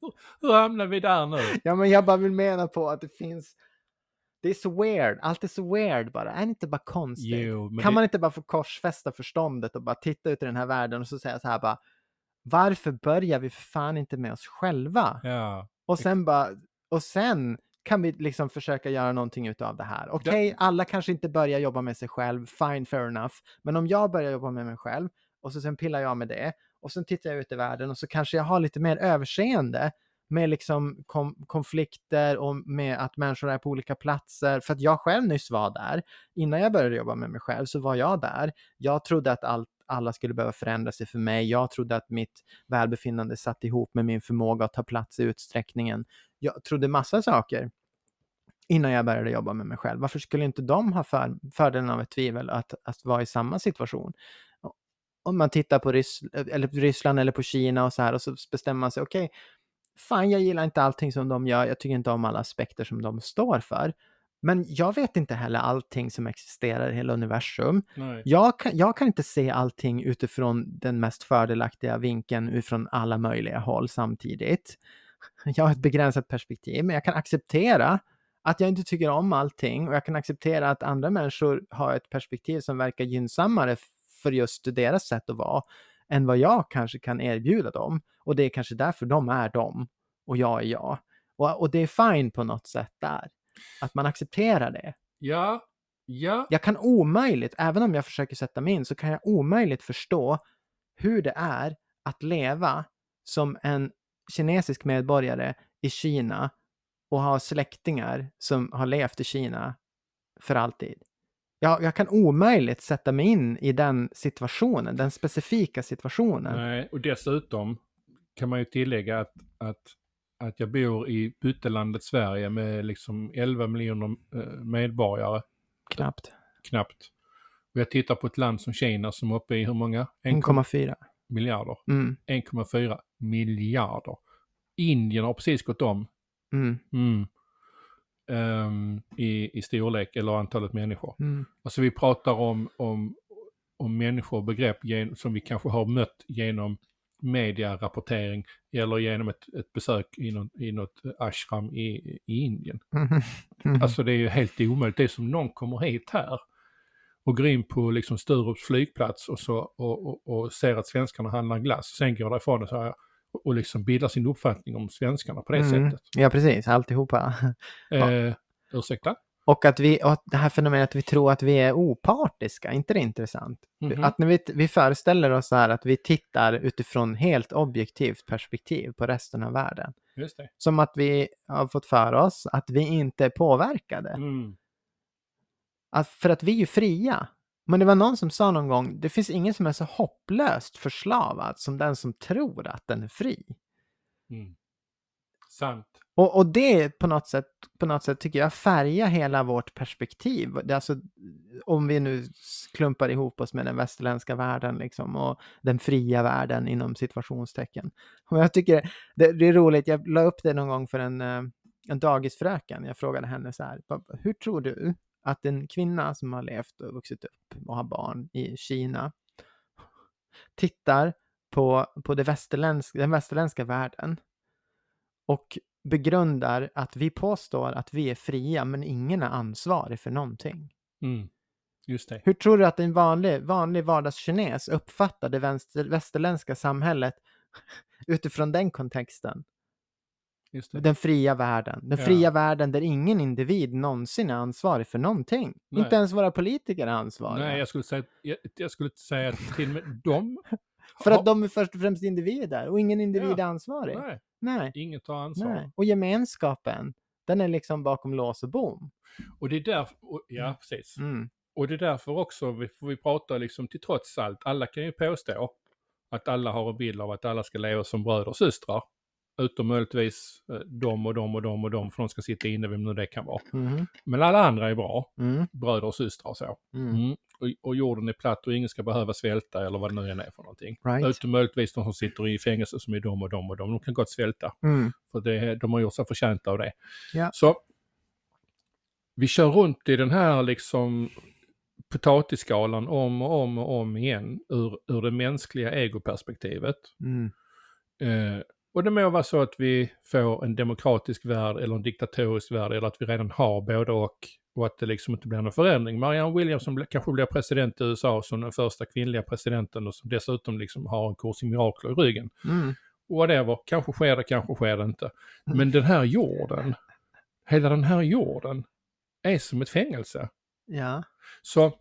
Hur, hur hamnar vi där nu? ja men jag bara vill mena på att det finns det är så weird, allt är så weird bara. Är det inte bara konstigt? Jo, kan det- man inte bara få korsfästa förståndet och bara titta ut i den här världen och så säga så här bara varför börjar vi för fan inte med oss själva? Ja. Och sen bara, och sen kan vi liksom försöka göra någonting utav det här. Okej, alla kanske inte börjar jobba med sig själv, fine, fair enough. Men om jag börjar jobba med mig själv och så sen pillar jag med det och sen tittar jag ut i världen och så kanske jag har lite mer överseende med liksom kom- konflikter och med att människor är på olika platser. För att jag själv nyss var där. Innan jag började jobba med mig själv så var jag där. Jag trodde att allt, alla skulle behöva förändra sig för mig. Jag trodde att mitt välbefinnande satt ihop med min förmåga att ta plats i utsträckningen. Jag trodde massa saker innan jag började jobba med mig själv. Varför skulle inte de ha för, fördelen av ett tvivel att, att vara i samma situation? Om man tittar på Ryss, eller Ryssland eller på Kina och så här och så bestämmer man sig, okej, fan jag gillar inte allting som de gör, jag tycker inte om alla aspekter som de står för. Men jag vet inte heller allting som existerar i hela universum. Jag kan, jag kan inte se allting utifrån den mest fördelaktiga vinkeln utifrån alla möjliga håll samtidigt. Jag har ett begränsat perspektiv, men jag kan acceptera att jag inte tycker om allting och jag kan acceptera att andra människor har ett perspektiv som verkar gynnsammare för just deras sätt att vara än vad jag kanske kan erbjuda dem. Och det är kanske därför de är de och jag är jag. Och, och det är fine på något sätt där. Att man accepterar det. Ja, ja. Jag kan omöjligt, även om jag försöker sätta mig in, så kan jag omöjligt förstå hur det är att leva som en kinesisk medborgare i Kina och ha släktingar som har levt i Kina för alltid. Jag, jag kan omöjligt sätta mig in i den situationen, den specifika situationen. Nej, och dessutom kan man ju tillägga att, att, att jag bor i byttelandet Sverige med liksom 11 miljoner eh, medborgare, Knappt. knappt. Och jag tittar på ett land som Kina som är uppe i hur många? 1,4 1,4. miljarder. Mm, 1,4 miljarder. Indien har precis gått om mm, mm, ehm, i, i storlek eller antalet människor. mm, Alltså vi pratar om, om, om människor och begrepp gen, som vi kanske har mött genom medierapportering eller genom ett, ett besök i, någon, i något ashram i, i Indien. mm, mm. Alltså det är ju helt omöjligt. Det är som någon kommer hit här och går in på liksom Sturups flygplats och, så, och, och, och ser att svenskarna handlar glass. Sen går därifrån och, här, och, liksom bildar sin uppfattning om svenskarna på det Mm. sättet. Ja, precis. Alltihopa. Eh, ursäkta? Och att vi, och det här fenomenet att vi tror att vi är opartiska, inte det är intressant? Mhm. Att när vi, vi föreställer oss så här att vi tittar utifrån helt objektivt perspektiv på resten av världen. Som att vi har fått för oss att vi inte är påverkade. Mm. Att, för att vi är ju fria. Men det var någon som sa någon gång, det finns ingen som är så hopplöst förslavad som den som tror att den är fri. Mm. Sant. Och, och det på något, sätt, på något sätt tycker jag färgar hela vårt perspektiv. Det är alltså, om vi nu klumpar ihop oss med den västerländska världen liksom, och den fria världen inom situationstecken. Och jag tycker det, det är roligt, jag la upp det någon gång för en, eh, en dagisfröken. Jag frågade henne så här, "Vad- hur tror du att en kvinna som har levt och vuxit upp och har barn i Kina tittar på, på det västerländska, den västerländska världen och begrundar att vi påstår att vi är fria men ingen är ansvarig för någonting. Mm. Just det. Hur tror du att en vanlig, vanlig vardagskines uppfattar det vänster, västerländska samhället utifrån den kontexten? Den fria världen. Den Ja. fria världen där ingen individ någonsin är ansvarig för någonting. Nej. Inte ens våra politiker är ansvariga. Nej, jag skulle säga, jag, jag skulle säga att till med de... För att de är först och främst individer och ingen individ Ja. är ansvarig. Nej, Nej. ingen tar ansvar. Nej. Och gemenskapen, den är liksom bakom lås och bom. Och det är därför, ja precis. Mm. Och det är därför också vi, vi pratar liksom till trots allt, alla kan ju påstå att alla har en bild av att alla ska leva som bröder och systrar. Utom möjligtvis eh, de och de och de och de, för de ska sitta inne, vem nu det kan vara. Mhm. Men alla andra är bra, Mm. bröder och systrar och så. Mm. Mm. Och, och jorden är platt och ingen ska behöva svälta eller vad det nu än är för någonting. Right. Utom möjligtvis de som sitter i fängelse som är de och de och de. De kan gott svälta. Mm. För det, de har gjort sig förtjänta av det. Ja. Så vi kör runt i den här liksom potatisskalan om och om och om igen ur, ur det mänskliga egoperspektivet. Mm. Eh, och det må vara så att vi får en demokratisk värld eller en diktatorisk värld eller att vi redan har både och och att det liksom inte blir någon förändring. Marianne Williamson bli- kanske blir president i USA som den första kvinnliga presidenten och som dessutom liksom har en kurs i mirakler i ryggen. Mm. Whatever, kanske sker det, kanske sker det inte. Mm. Men den här jorden, hela den här jorden är som ett fängelse. Ja. Så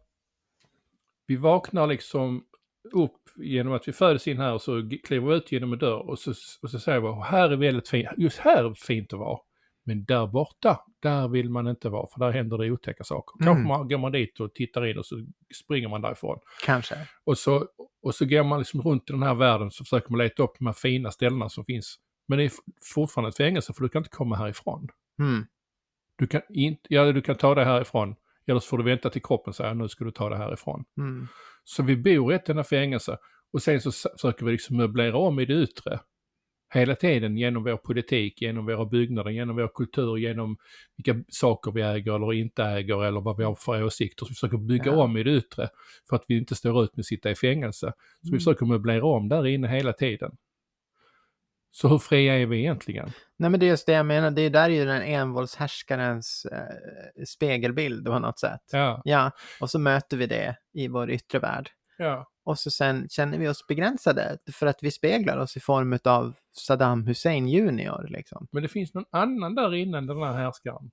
vi vaknar liksom upp genom att vi föds in här och så kliver vi ut genom en dörr och så, och så säger vi "Åh, här är väldigt fint, just här är fint att vara. Men där borta, där vill man inte vara för där händer det otäcka saker. Kanske Mm. man går man dit och tittar in och så springer man därifrån. Kanske. Och så, och så går man liksom runt i den här världen så försöker man leta upp de här fina ställena som finns. Men det är fortfarande ett fängelse för du kan inte komma härifrån. Mm. Du kan, inte, ja, du kan ta det härifrån, eller så får du vänta till kroppen säger nu ska du ta det härifrån. Mm. Så vi bor i ett enda fängelse och sen så försöker vi liksom möblera om i det yttre. Hela tiden genom vår politik, genom våra byggnader, genom vår kultur, genom vilka saker vi äger eller inte äger eller vad vi har för åsikter. Så vi försöker bygga Ja. om i det yttre för att vi inte står ut med att sitta i fängelse. Så vi Mm. försöker möblera om där inne hela tiden. Så hur fria är vi egentligen? Nej men det är just det jag menar, det är där är ju den envåldshärskarens eh, spegelbild på något sätt. Ja, Ja, och så möter vi det i vår yttre värld. ja. och så sen känner vi oss begränsade för att vi speglar oss i form av Saddam Hussein junior liksom. Men det finns någon annan där innan den här härskaren.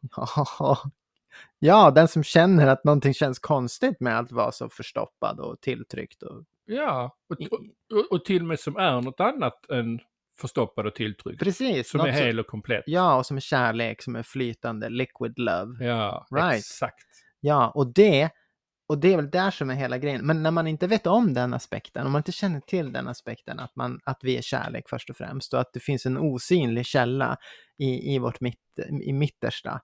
Ja, den som känner att någonting känns konstigt med att vara så förstoppad och tilltryckt. Och... Ja, och, och, och till och med som är något annat än förstoppad och tilltryckt. Precis. Som är hel och komplett. Ja, och som är kärlek, som är flytande, liquid love. Ja, Right. exakt. Ja, och det, och det är väl där som är hela grejen. Men när man inte vet om den aspekten, om man inte känner till den aspekten, att, man, att vi är kärlek först och främst och att det finns en osynlig källa i, i vårt mitt, i mittersta.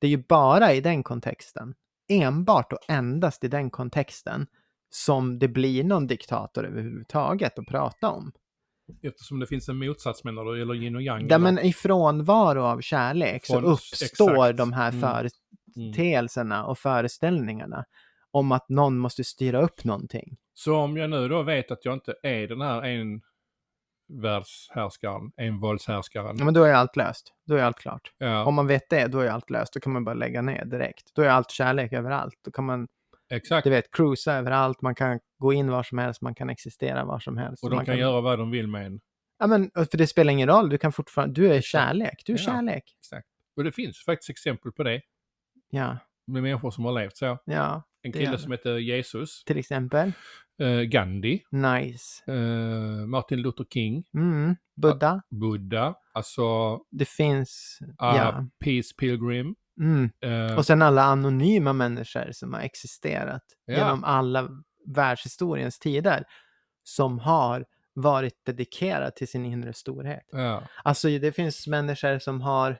Det är ju bara i den kontexten, enbart och endast i den kontexten, som det blir någon diktator överhuvudtaget att prata om. Eftersom det finns en motsats menar du, eller yin och yang? Ja, men i frånvaro av kärlek så Från- uppstår exakt. de här Mm. företeelserna och föreställningarna om att någon måste styra upp någonting. Så om jag nu då vet att jag inte är den här en världshärskaren, envåldshärskaren. Ja, men då är allt löst. Då är allt klart. Ja, Om man vet det, då är allt löst. Då kan man bara lägga ner direkt. Då är allt kärlek överallt. Då kan man, exakt. du vet, cruisa överallt. Man kan gå in var som helst. Man kan existera var som helst. Och de man kan göra vad de vill med en. Ja, men för det spelar ingen roll. Du kan fortfarande, du är kärlek. Du är Ja. kärlek. Exakt. Och det finns faktiskt exempel på det. Ja, Med människor som har levt så. ja, En kille som heter Jesus, till exempel. eh, Gandhi, Nice. eh, Martin Luther King, Mm. Buddha. Buddha, alltså Det finns, ah, ja. Peace Pilgrim. Mm. eh, Och sen alla anonyma människor som har existerat Ja. genom alla världshistoriens tider som har varit dedikerad till sin inre storhet. ja, Alltså det finns människor som har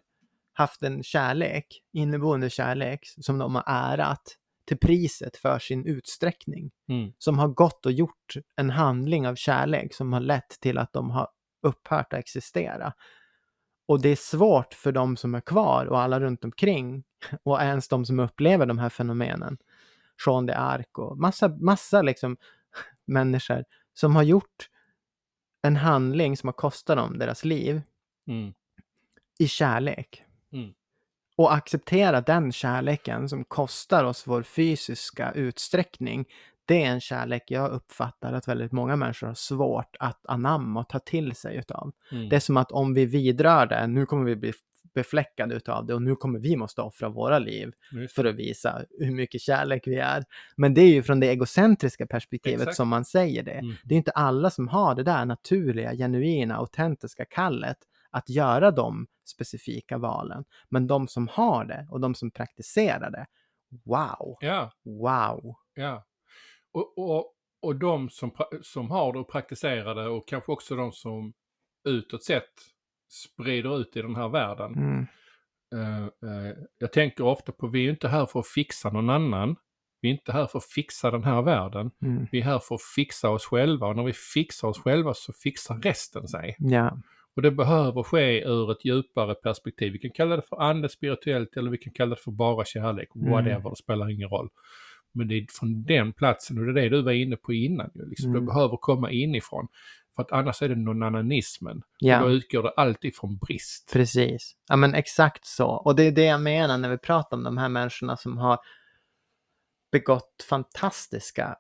haft en kärlek, inneboende kärlek, som de har ärat till priset för sin utsträckning. mm, Som har gått och gjort en handling av kärlek som har lett till att de har upphört att existera. Och det är svårt för de som är kvar och alla runt omkring och ens de som upplever de här fenomenen. Jean de Arc och massa, massa liksom människor som har gjort en handling som har kostat dem deras liv mm, i kärlek. Mm. Och acceptera den kärleken som kostar oss vår fysiska utsträckning. Det är en kärlek jag uppfattar att väldigt många människor har svårt att anamma och ta till sig utav. mm. Det är som att om vi vidrör det, nu kommer vi bli befläckade utav det och nu kommer vi måste offra våra liv Just för att visa hur mycket kärlek vi är. Men det är ju från det egocentriska perspektivet Exakt. som man säger det. Mm. Det är inte alla som har det där naturliga, genuina, autentiska kallet att göra de specifika valen. Men de som har det och de som praktiserar det, wow, Ja, wow. ja. Och, och, och de som, som har det och praktiserar det och kanske också de som utåt sett sprider ut i den här världen. Mm. Eh, eh, jag tänker ofta på, vi är inte här för att fixa någon annan. Vi är inte här för att fixa den här världen. Mm. Vi är här för att fixa oss själva och när vi fixar oss själva så fixar resten sig. Ja, Och det behöver ske ur ett djupare perspektiv. Vi kan kalla det för ande, spirituellt eller vi kan kalla det för bara kärlek. Mm. Whatever, det spelar ingen roll. Men det är från den platsen och det är det du var inne på innan. Ju, liksom. Mm. Det behöver komma inifrån. För att annars är det non-ananismen. Då ja. utgår det alltid från brist. Precis. Ja, men exakt så. Och det är det jag menar när vi pratar om de här människorna som har begått fantastiska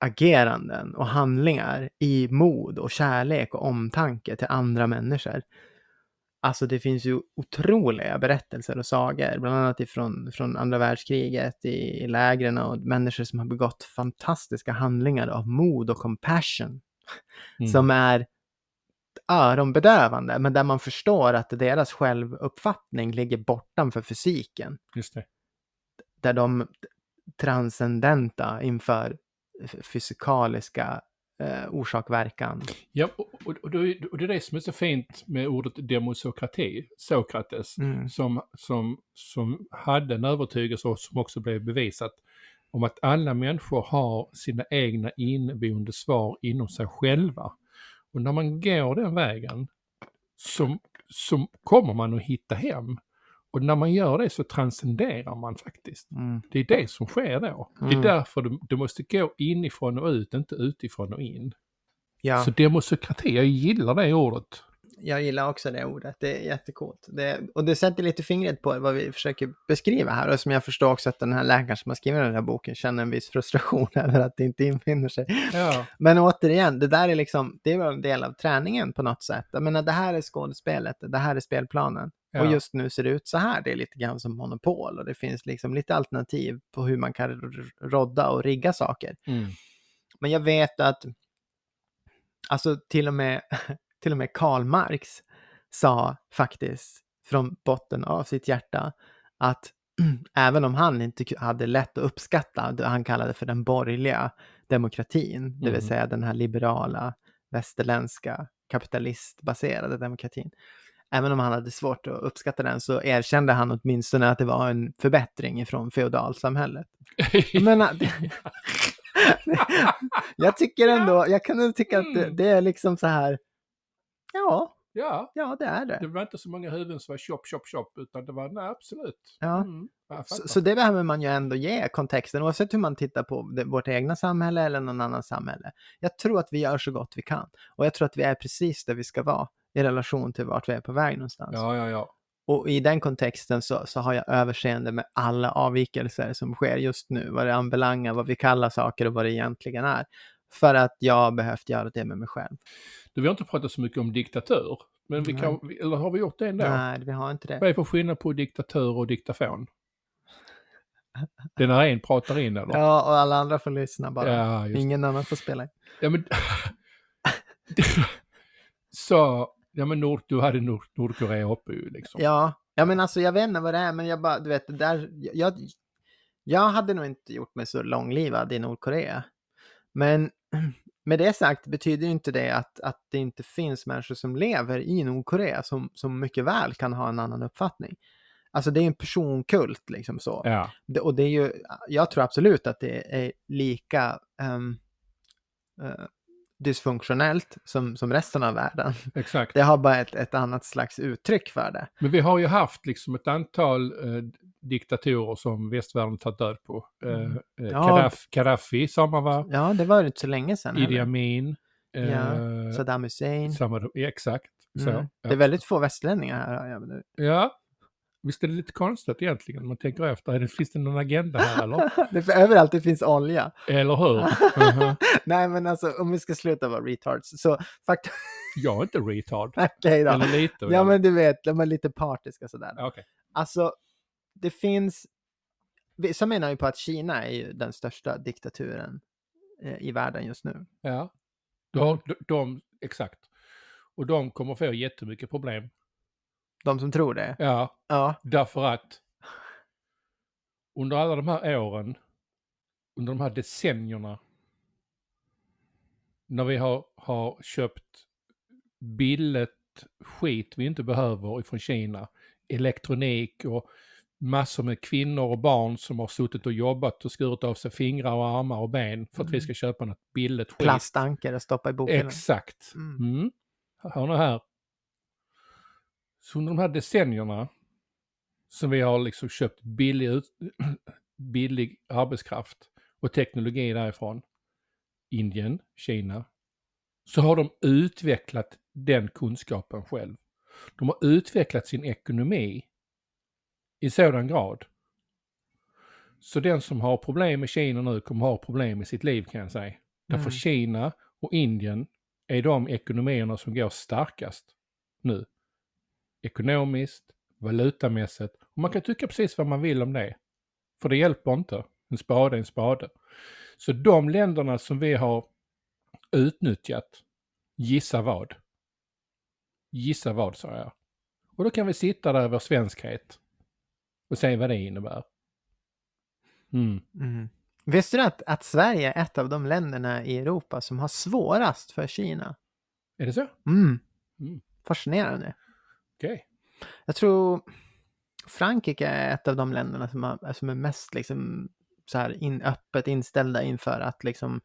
ageranden och handlingar i mod och kärlek och omtanke till andra människor. Alltså det finns ju otroliga berättelser och sagor, bland annat ifrån från andra världskriget i, i lägren och människor som har begått fantastiska handlingar av mod och compassion Mm. som är öronbedövande, men där man förstår att deras självuppfattning ligger bortanför fysiken. Just det. Där de transcendenta inför fysikaliska eh, orsak-verkan. Ja, och, och, och det är det som är så fint med ordet demosokrati, Sokrates, Mm. som, som, som hade en övertygelse och som också blev bevisat om att alla människor har sina egna inneboende svar inom sig själva. Och när man går den vägen så, så kommer man att hitta hem. Och när man gör det så transcenderar man faktiskt. Mm. Det är det som sker då. Det är Mm. därför du, du måste gå inifrån och ut, inte utifrån och in. Ja, Så demosokrati, jag gillar det ordet. Jag gillar också det ordet, det är jättecoolt. Det, och det sätter lite fingret på vad vi försöker beskriva här och som jag förstår också att den här läkaren som har skrivit den här boken känner en viss frustration över att det inte infinner sig. Ja, Men återigen, det där är liksom, det är väl en del av träningen på något sätt. Jag menar, det här är skådespelet, det här är spelplanen. Ja. Och just nu ser det ut så här, det är lite grann som monopol och det finns liksom lite alternativ på hur man kan rodda och rigga saker. Mm. Men jag vet att, alltså till och med, till och med Karl Marx sa faktiskt från botten av sitt hjärta att även om han inte hade lätt att uppskatta det han kallade för den borgerliga demokratin, det vill Mhm. säga den här liberala, västerländska, kapitalistbaserade demokratin. Även om han hade svårt att uppskatta den så erkände han åtminstone att det var en förbättring ifrån feodalsamhället. Det- jag tycker ändå, jag kan ändå tycka att det, Mm. det är liksom så här, ja, ja, ja det är det det. var inte så många huvuden som var chop, chop, chop, utan det var, nej absolut. Ja. Mm, Så, så det behöver man ju ändå ge kontexten, oavsett hur man tittar på det, vårt egna samhälle eller någon annan samhälle. Jag tror att vi gör så gott vi kan och jag tror att vi är precis där vi ska vara i relation till vart vi är på väg någonstans. Ja, ja, ja. Och i den kontexten så, så har jag överseende med alla avvikelser som sker just nu, vad det anbelangar, vad vi kallar saker och vad det egentligen är. För att jag har behövt göra det med mig själv. Du, vi har inte pratat så mycket om diktatur. Men vi Nej. kan, eller har vi gjort det ändå? Nej, vi har inte det. Vad är för skillnad på diktatur och diktafon? Det är när en pratar in eller? Ja, och alla andra får lyssna bara. Ja, Ingen annan får spela. Ja, men... så, ja men Nord, du hade Nord, Nordkorea uppe ju liksom. Ja, ja men alltså jag vet inte vad det är, men jag bara, du vet, där, jag, jag hade nog inte gjort mig så långlivad i Nordkorea. Men med det sagt betyder inte det att, att det inte finns människor som lever i Nordkorea som, som mycket väl kan ha en annan uppfattning. Alltså det är en personkult liksom så. Ja, Det, och det är ju, jag tror absolut att det är lika ehm, eh, dysfunktionellt som, som resten av världen. exakt. Det har bara ett, ett annat slags uttryck för det. Men vi har ju haft liksom ett antal eh, diktatorer som västvärlden tagit död på. Eh, Mm. eh, Ja. Gaddafi, Gaddafi, samma va? Ja, det var ju inte så länge sedan. Idi. Amin. Eh, Ja, Saddam Hussein. samma, exakt. Så. Mm. Det är väldigt få västerlänningar här. ja. Visst är det lite konstigt egentligen? Man tänker efter, det, finns det någon agenda här eller? det för överallt det finns olja. Eller hur? Mhm. Nej, men alltså om vi ska sluta vara retards så faktiskt... Jag är inte retard. Okej då. Eller lite. Ja, väl? men du vet, de är lite partiska sådär. Okej. Alltså, det finns... Vissa menar ju på att Kina är ju den största diktaturen eh, i världen just nu. Ja. De, de, de, exakt. Och de kommer få jättemycket problem. De som tror det. Ja, Ja. därför att under alla de här åren, under de här decennierna, när vi har, har köpt billigt skit vi inte behöver ifrån Kina, elektronik och massor med kvinnor och barn som har suttit och jobbat och skurit av sig fingrar och armar och ben för att vi Mm. ska köpa något billigt skit. Plastanker att stoppa i boken. Exakt. Mm. Mm. Hör ni här. Så under de här decennierna som vi har liksom köpt billig, ut, billig arbetskraft och teknologi därifrån, Indien, Kina, så har de utvecklat den kunskapen själv. De har utvecklat sin ekonomi i sådan grad. Så den som har problem med Kina nu kommer ha problem med sitt liv kan jag säga. Därför Mm. Kina och Indien är de ekonomierna som går starkast nu. Ekonomiskt, valutamässigt. Och man kan tycka precis vad man vill om det. För det hjälper inte. En spade är en spade. Så de länderna som vi har utnyttjat, gissa vad? Gissa vad, sa jag. Och då kan vi sitta där över svenskhet och se vad det innebär. Mm. Mm. Visste du att, att Sverige är ett av de länderna i Europa som har svårast för Kina? Är det så? Mm. Mm. Fascinerande. Okej. Jag tror Frankrike är ett av de länderna som, har, som är mest liksom, så här in, öppet inställda inför att liksom,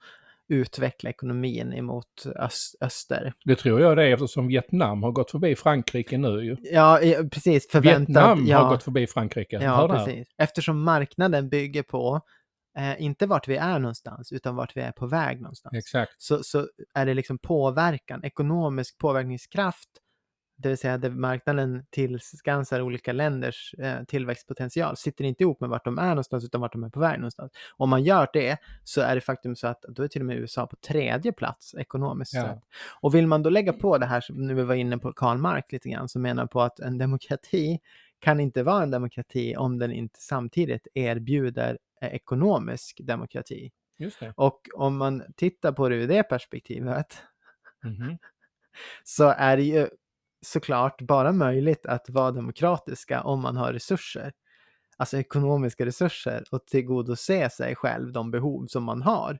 utveckla ekonomin emot öst, öster. Det tror jag det är eftersom Vietnam har gått förbi Frankrike nu ju. Ja, precis. Förväntat. Vietnam ja, har gått förbi Frankrike. Ja, precis. Eftersom marknaden bygger på eh, inte vart vi är någonstans, utan vart vi är på väg någonstans. Exakt. så, så är det liksom påverkan, ekonomisk påverkningskraft det vill säga där marknaden tillskansar olika länders eh, tillväxtpotential, sitter inte ihop med vart de är någonstans utan vart de är på väg någonstans. Om man gör det så är det faktum så att då är till och med USA på tredje plats ekonomiskt Ja. sett. Och vill man då lägga på det här som nu vi var inne på Karl Marx lite grann, som menar på att en demokrati kan inte vara en demokrati om den inte samtidigt erbjuder eh, ekonomisk demokrati. Och om man tittar på det ur det perspektivet Mhm. så är det ju såklart bara möjligt att vara demokratiska om man har resurser. Alltså ekonomiska resurser och tillgodose sig själv de behov som man har.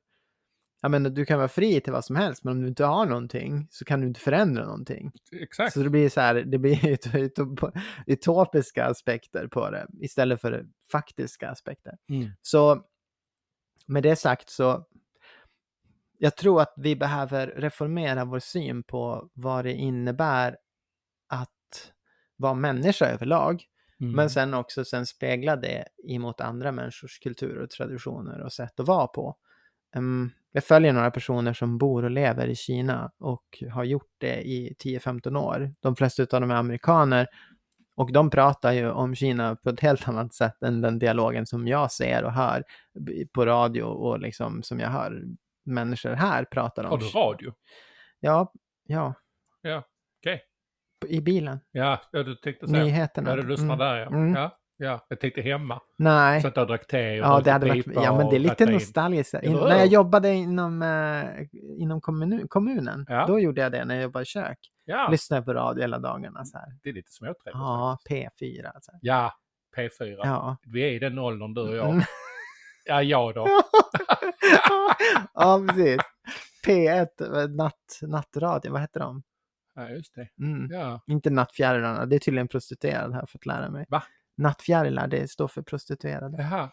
Jag menar, du kan vara fri till vad som helst, men om du inte har någonting så kan du inte förändra någonting. Exakt. Så det blir så här, det blir ut- ut- utopiska aspekter på det istället för faktiska aspekter. Mm. Så med det sagt så jag tror att vi behöver reformera vår syn på vad det innebär vara människa överlag. Mm. Men sen också sen spegla det emot andra människors kultur och traditioner och sätt att vara på. Em, jag följer några personer som bor och lever i Kina och har gjort det i 10-15 år. De flesta av dem är amerikaner och de pratar ju om Kina på ett helt annat sätt än den dialogen som jag ser och hör på radio och liksom som jag hör människor här prata om. Har du radio? Ja, ja, Ja. I bilen. Ja, ja, du tänkte säga. Nyheterna. Ja, du lyssnar Mm. där ja. Mm. ja. Ja, jag tänkte hemma. Nej. Så att du drack te och Ja, det hade varit, ja, men det är lite nostalgiskt. När jag jobbade inom, eh, inom kommun, kommunen, Ja. då gjorde jag det när jag jobbade i kök. Ja, Lyssnade på radio hela dagarna så här. det är lite småtrevligt. Ja, faktiskt. P4. Så här. Ja, P4. Ja. Vi är i den åldern du och jag. Mm. Ja, jag då. ja, precis. P1, eh, natt, nattradio, vad heter de? Ja, just det. Mm. Ja, Inte nattfjärilarna, det är tydligen prostituerad har jag fått lära mig. Va? Nattfjärilar, det står för prostituerade. jaha.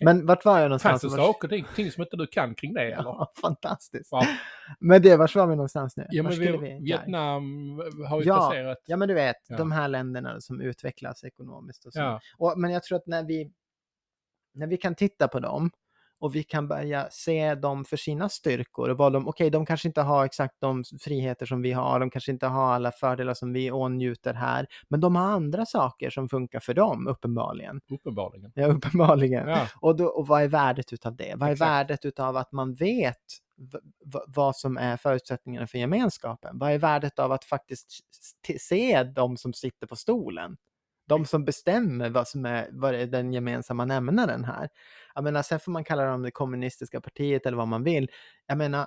Men vart var jag Fanns någonstans? det saker, är ting som inte du kan kring det eller? Ja, fantastiskt. Va? Men det, vart var vi någonstans nu? Ja, men vi, vi? Vietnam har ju Ja, passerat. Ja, men du vet, Ja. de här länderna som utvecklas ekonomiskt och så. Ja. Och, men jag tror att när vi, när vi kan titta på dem och vi kan börja se dem för sina styrkor och vad de, okej, de kanske inte har exakt de friheter som vi har, de kanske inte har alla fördelar som vi åtnjuter här, men de har andra saker som funkar för dem, uppenbarligen. Uppenbarligen. Ja, uppenbarligen. Ja, Och, då, och vad är värdet utav det? Vad är Exakt. värdet utav att man vet vad som är förutsättningarna för gemenskapen? Vad är värdet av att faktiskt se de som sitter på stolen? De som bestämmer vad som är, vad är den gemensamma nämnaren här. Jag menar, sen får man kalla dem det kommunistiska partiet eller vad man vill. Jag menar,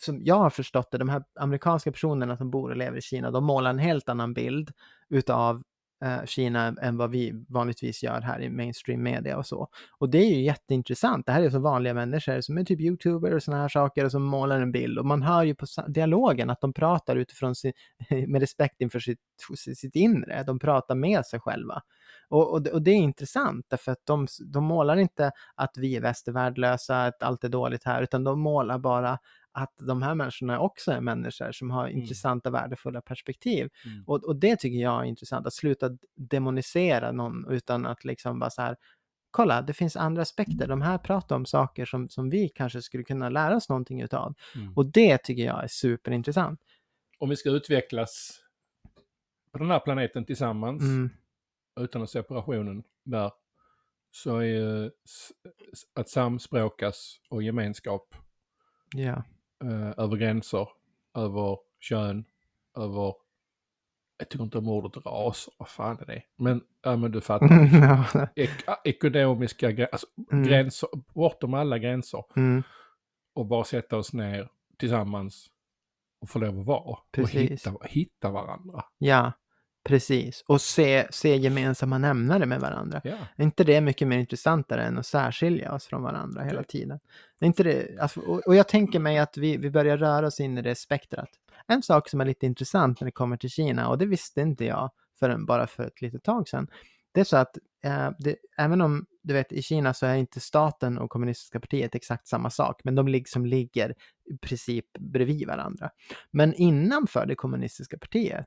som jag har förstått det, de här amerikanska personerna som bor och lever i Kina, de målar en helt annan bild utav eh, Kina än vad vi vanligtvis gör här i mainstream media och så. Och det är ju jätteintressant. Det här är så vanliga människor som är typ youtuber och sådana här saker och som målar en bild. Och man hör ju på dialogen att de pratar utifrån sin, med respekt inför sitt, sitt inre. De pratar med sig själva. Och, och, det, och det är intressant därför att de, de målar inte att vi är västervärldlösa, att allt är dåligt här, utan de målar bara att de här människorna också är människor som har Mm. intressanta, värdefulla perspektiv. Mm. Och, och det tycker jag är intressant, att sluta demonisera någon utan att liksom bara så här, kolla, det finns andra aspekter. De här pratar om saker som, som vi kanske skulle kunna lära oss någonting utav. Mm. Och det tycker jag är superintressant. Om vi ska utvecklas på den här planeten tillsammans, Mm, utan att separationen där, så är ju att samspråkas och gemenskap ja. eh, över gränser, över kön, över... Jag tycker inte om ordet ras, vad fan är det? Men, ja, men du fattar. Ek ekonomiska grä alltså, Mm. gränser, bortom alla gränser. Mm, Och bara sätta oss ner tillsammans och få lov att vara. Och Precis. hitta, hitta varandra. ja, precis. Och se, se gemensamma nämnare med varandra. Ja, Är inte det mycket mer intressantare än att särskilja oss från varandra hela Det- tiden? Är inte det, alltså, och, och jag tänker mig att vi, vi börjar röra oss in i det spektrat. En sak som är lite intressant när det kommer till Kina, och det visste inte jag förrän bara för ett litet tag sedan, det är så att eh, det, även om du vet i Kina så är inte staten och kommunistiska partiet exakt samma sak, men de liksom ligger i princip bredvid varandra. Men innanför det kommunistiska partiet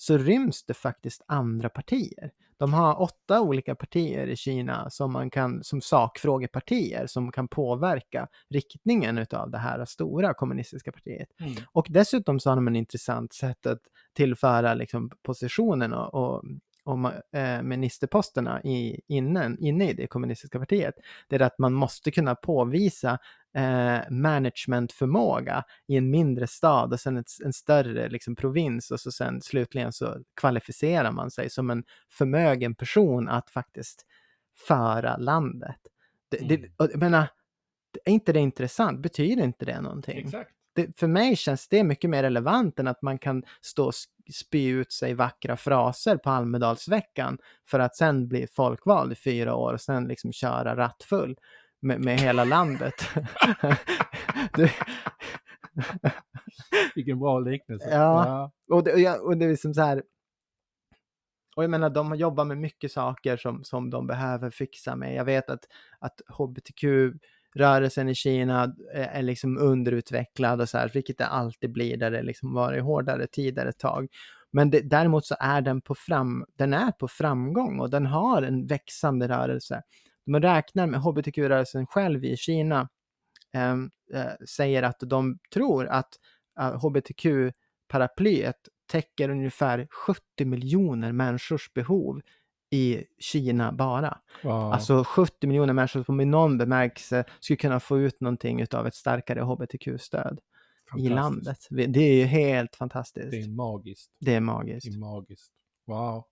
så ryms det faktiskt andra partier. De har åtta olika partier i Kina som man kan, som sakfrågepartier som kan påverka riktningen utav det här stora kommunistiska partiet. Mm. Och dessutom så har de en intressant sätt att tillföra liksom positionen och, och, eh, ministerposterna i, inne, inne i det kommunistiska partiet. Det är att man måste kunna påvisa eh, managementförmåga i en mindre stad och sen ett, en större liksom, provins och så sen slutligen så kvalificerar man sig som en förmögen person att faktiskt föra landet. Det, det, Mm. och, jag menar, är inte det intressant? Betyder inte det någonting? Exakt. det, för mig känns det mycket mer relevant än att man kan stå och spy ut sig vackra fraser på Almedalsveckan för att sen bli folkvald i fyra år och sen liksom köra rattfull med, med hela landet. det, Vilken bra liknelse. Ja. och, det, och, det är liksom så här. Och jag menar, de jobbar med mycket saker som, som de behöver fixa med. Jag vet att, att hbtq-rörelsen i Kina är, är liksom underutvecklad och så här, vilket det alltid blir där det liksom varit hårdare tider ett tag. Men det, däremot så är den på, fram, den är på framgång och den har en växande rörelse. Man räknar med hbtq-rörelsen själv i Kina ehm, eh, säger att de tror att uh, hbtq-paraplyet täcker ungefär 70 miljoner människors behov i Kina bara. Wow. Alltså 70 miljoner människor som i någon bemärkelse skulle kunna få ut någonting av ett starkare hbtq-stöd i landet. Det är ju helt fantastiskt. Det är magiskt. Det är magiskt. Det är magiskt. Wow.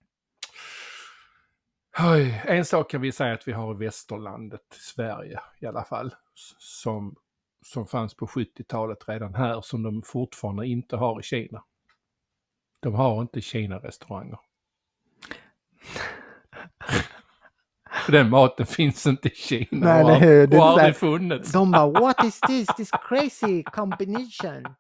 Oj, en sak kan vi säga att vi har i västerlandet, Sverige i alla fall, som, som fanns på 70-talet redan här, som de fortfarande inte har i Kina. De har inte Kina-restauranger. Den maten finns inte i Kina Nej, och har, och har aldrig funnits. De bara, what is this? This crazy combination.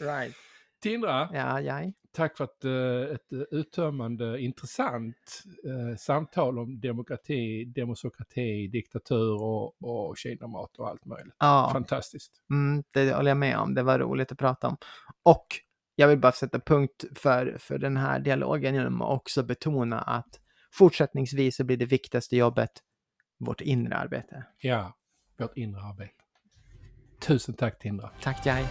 Right. Tindra, Ja, ja. Tack för ett, eh, ett eh, uttömmande, intressant eh, samtal om demokrati, demokrati, diktatur och, och Kinamat och allt möjligt. ja. Fantastiskt. Mm, det håller jag med om. Det var roligt att prata om. Och jag vill bara sätta punkt för, för den här dialogen genom att också betona att fortsättningsvis så blir det viktigaste jobbet vårt inre arbete. Ja, vårt inre arbete. Tusen tack Tindra. Tack Jai.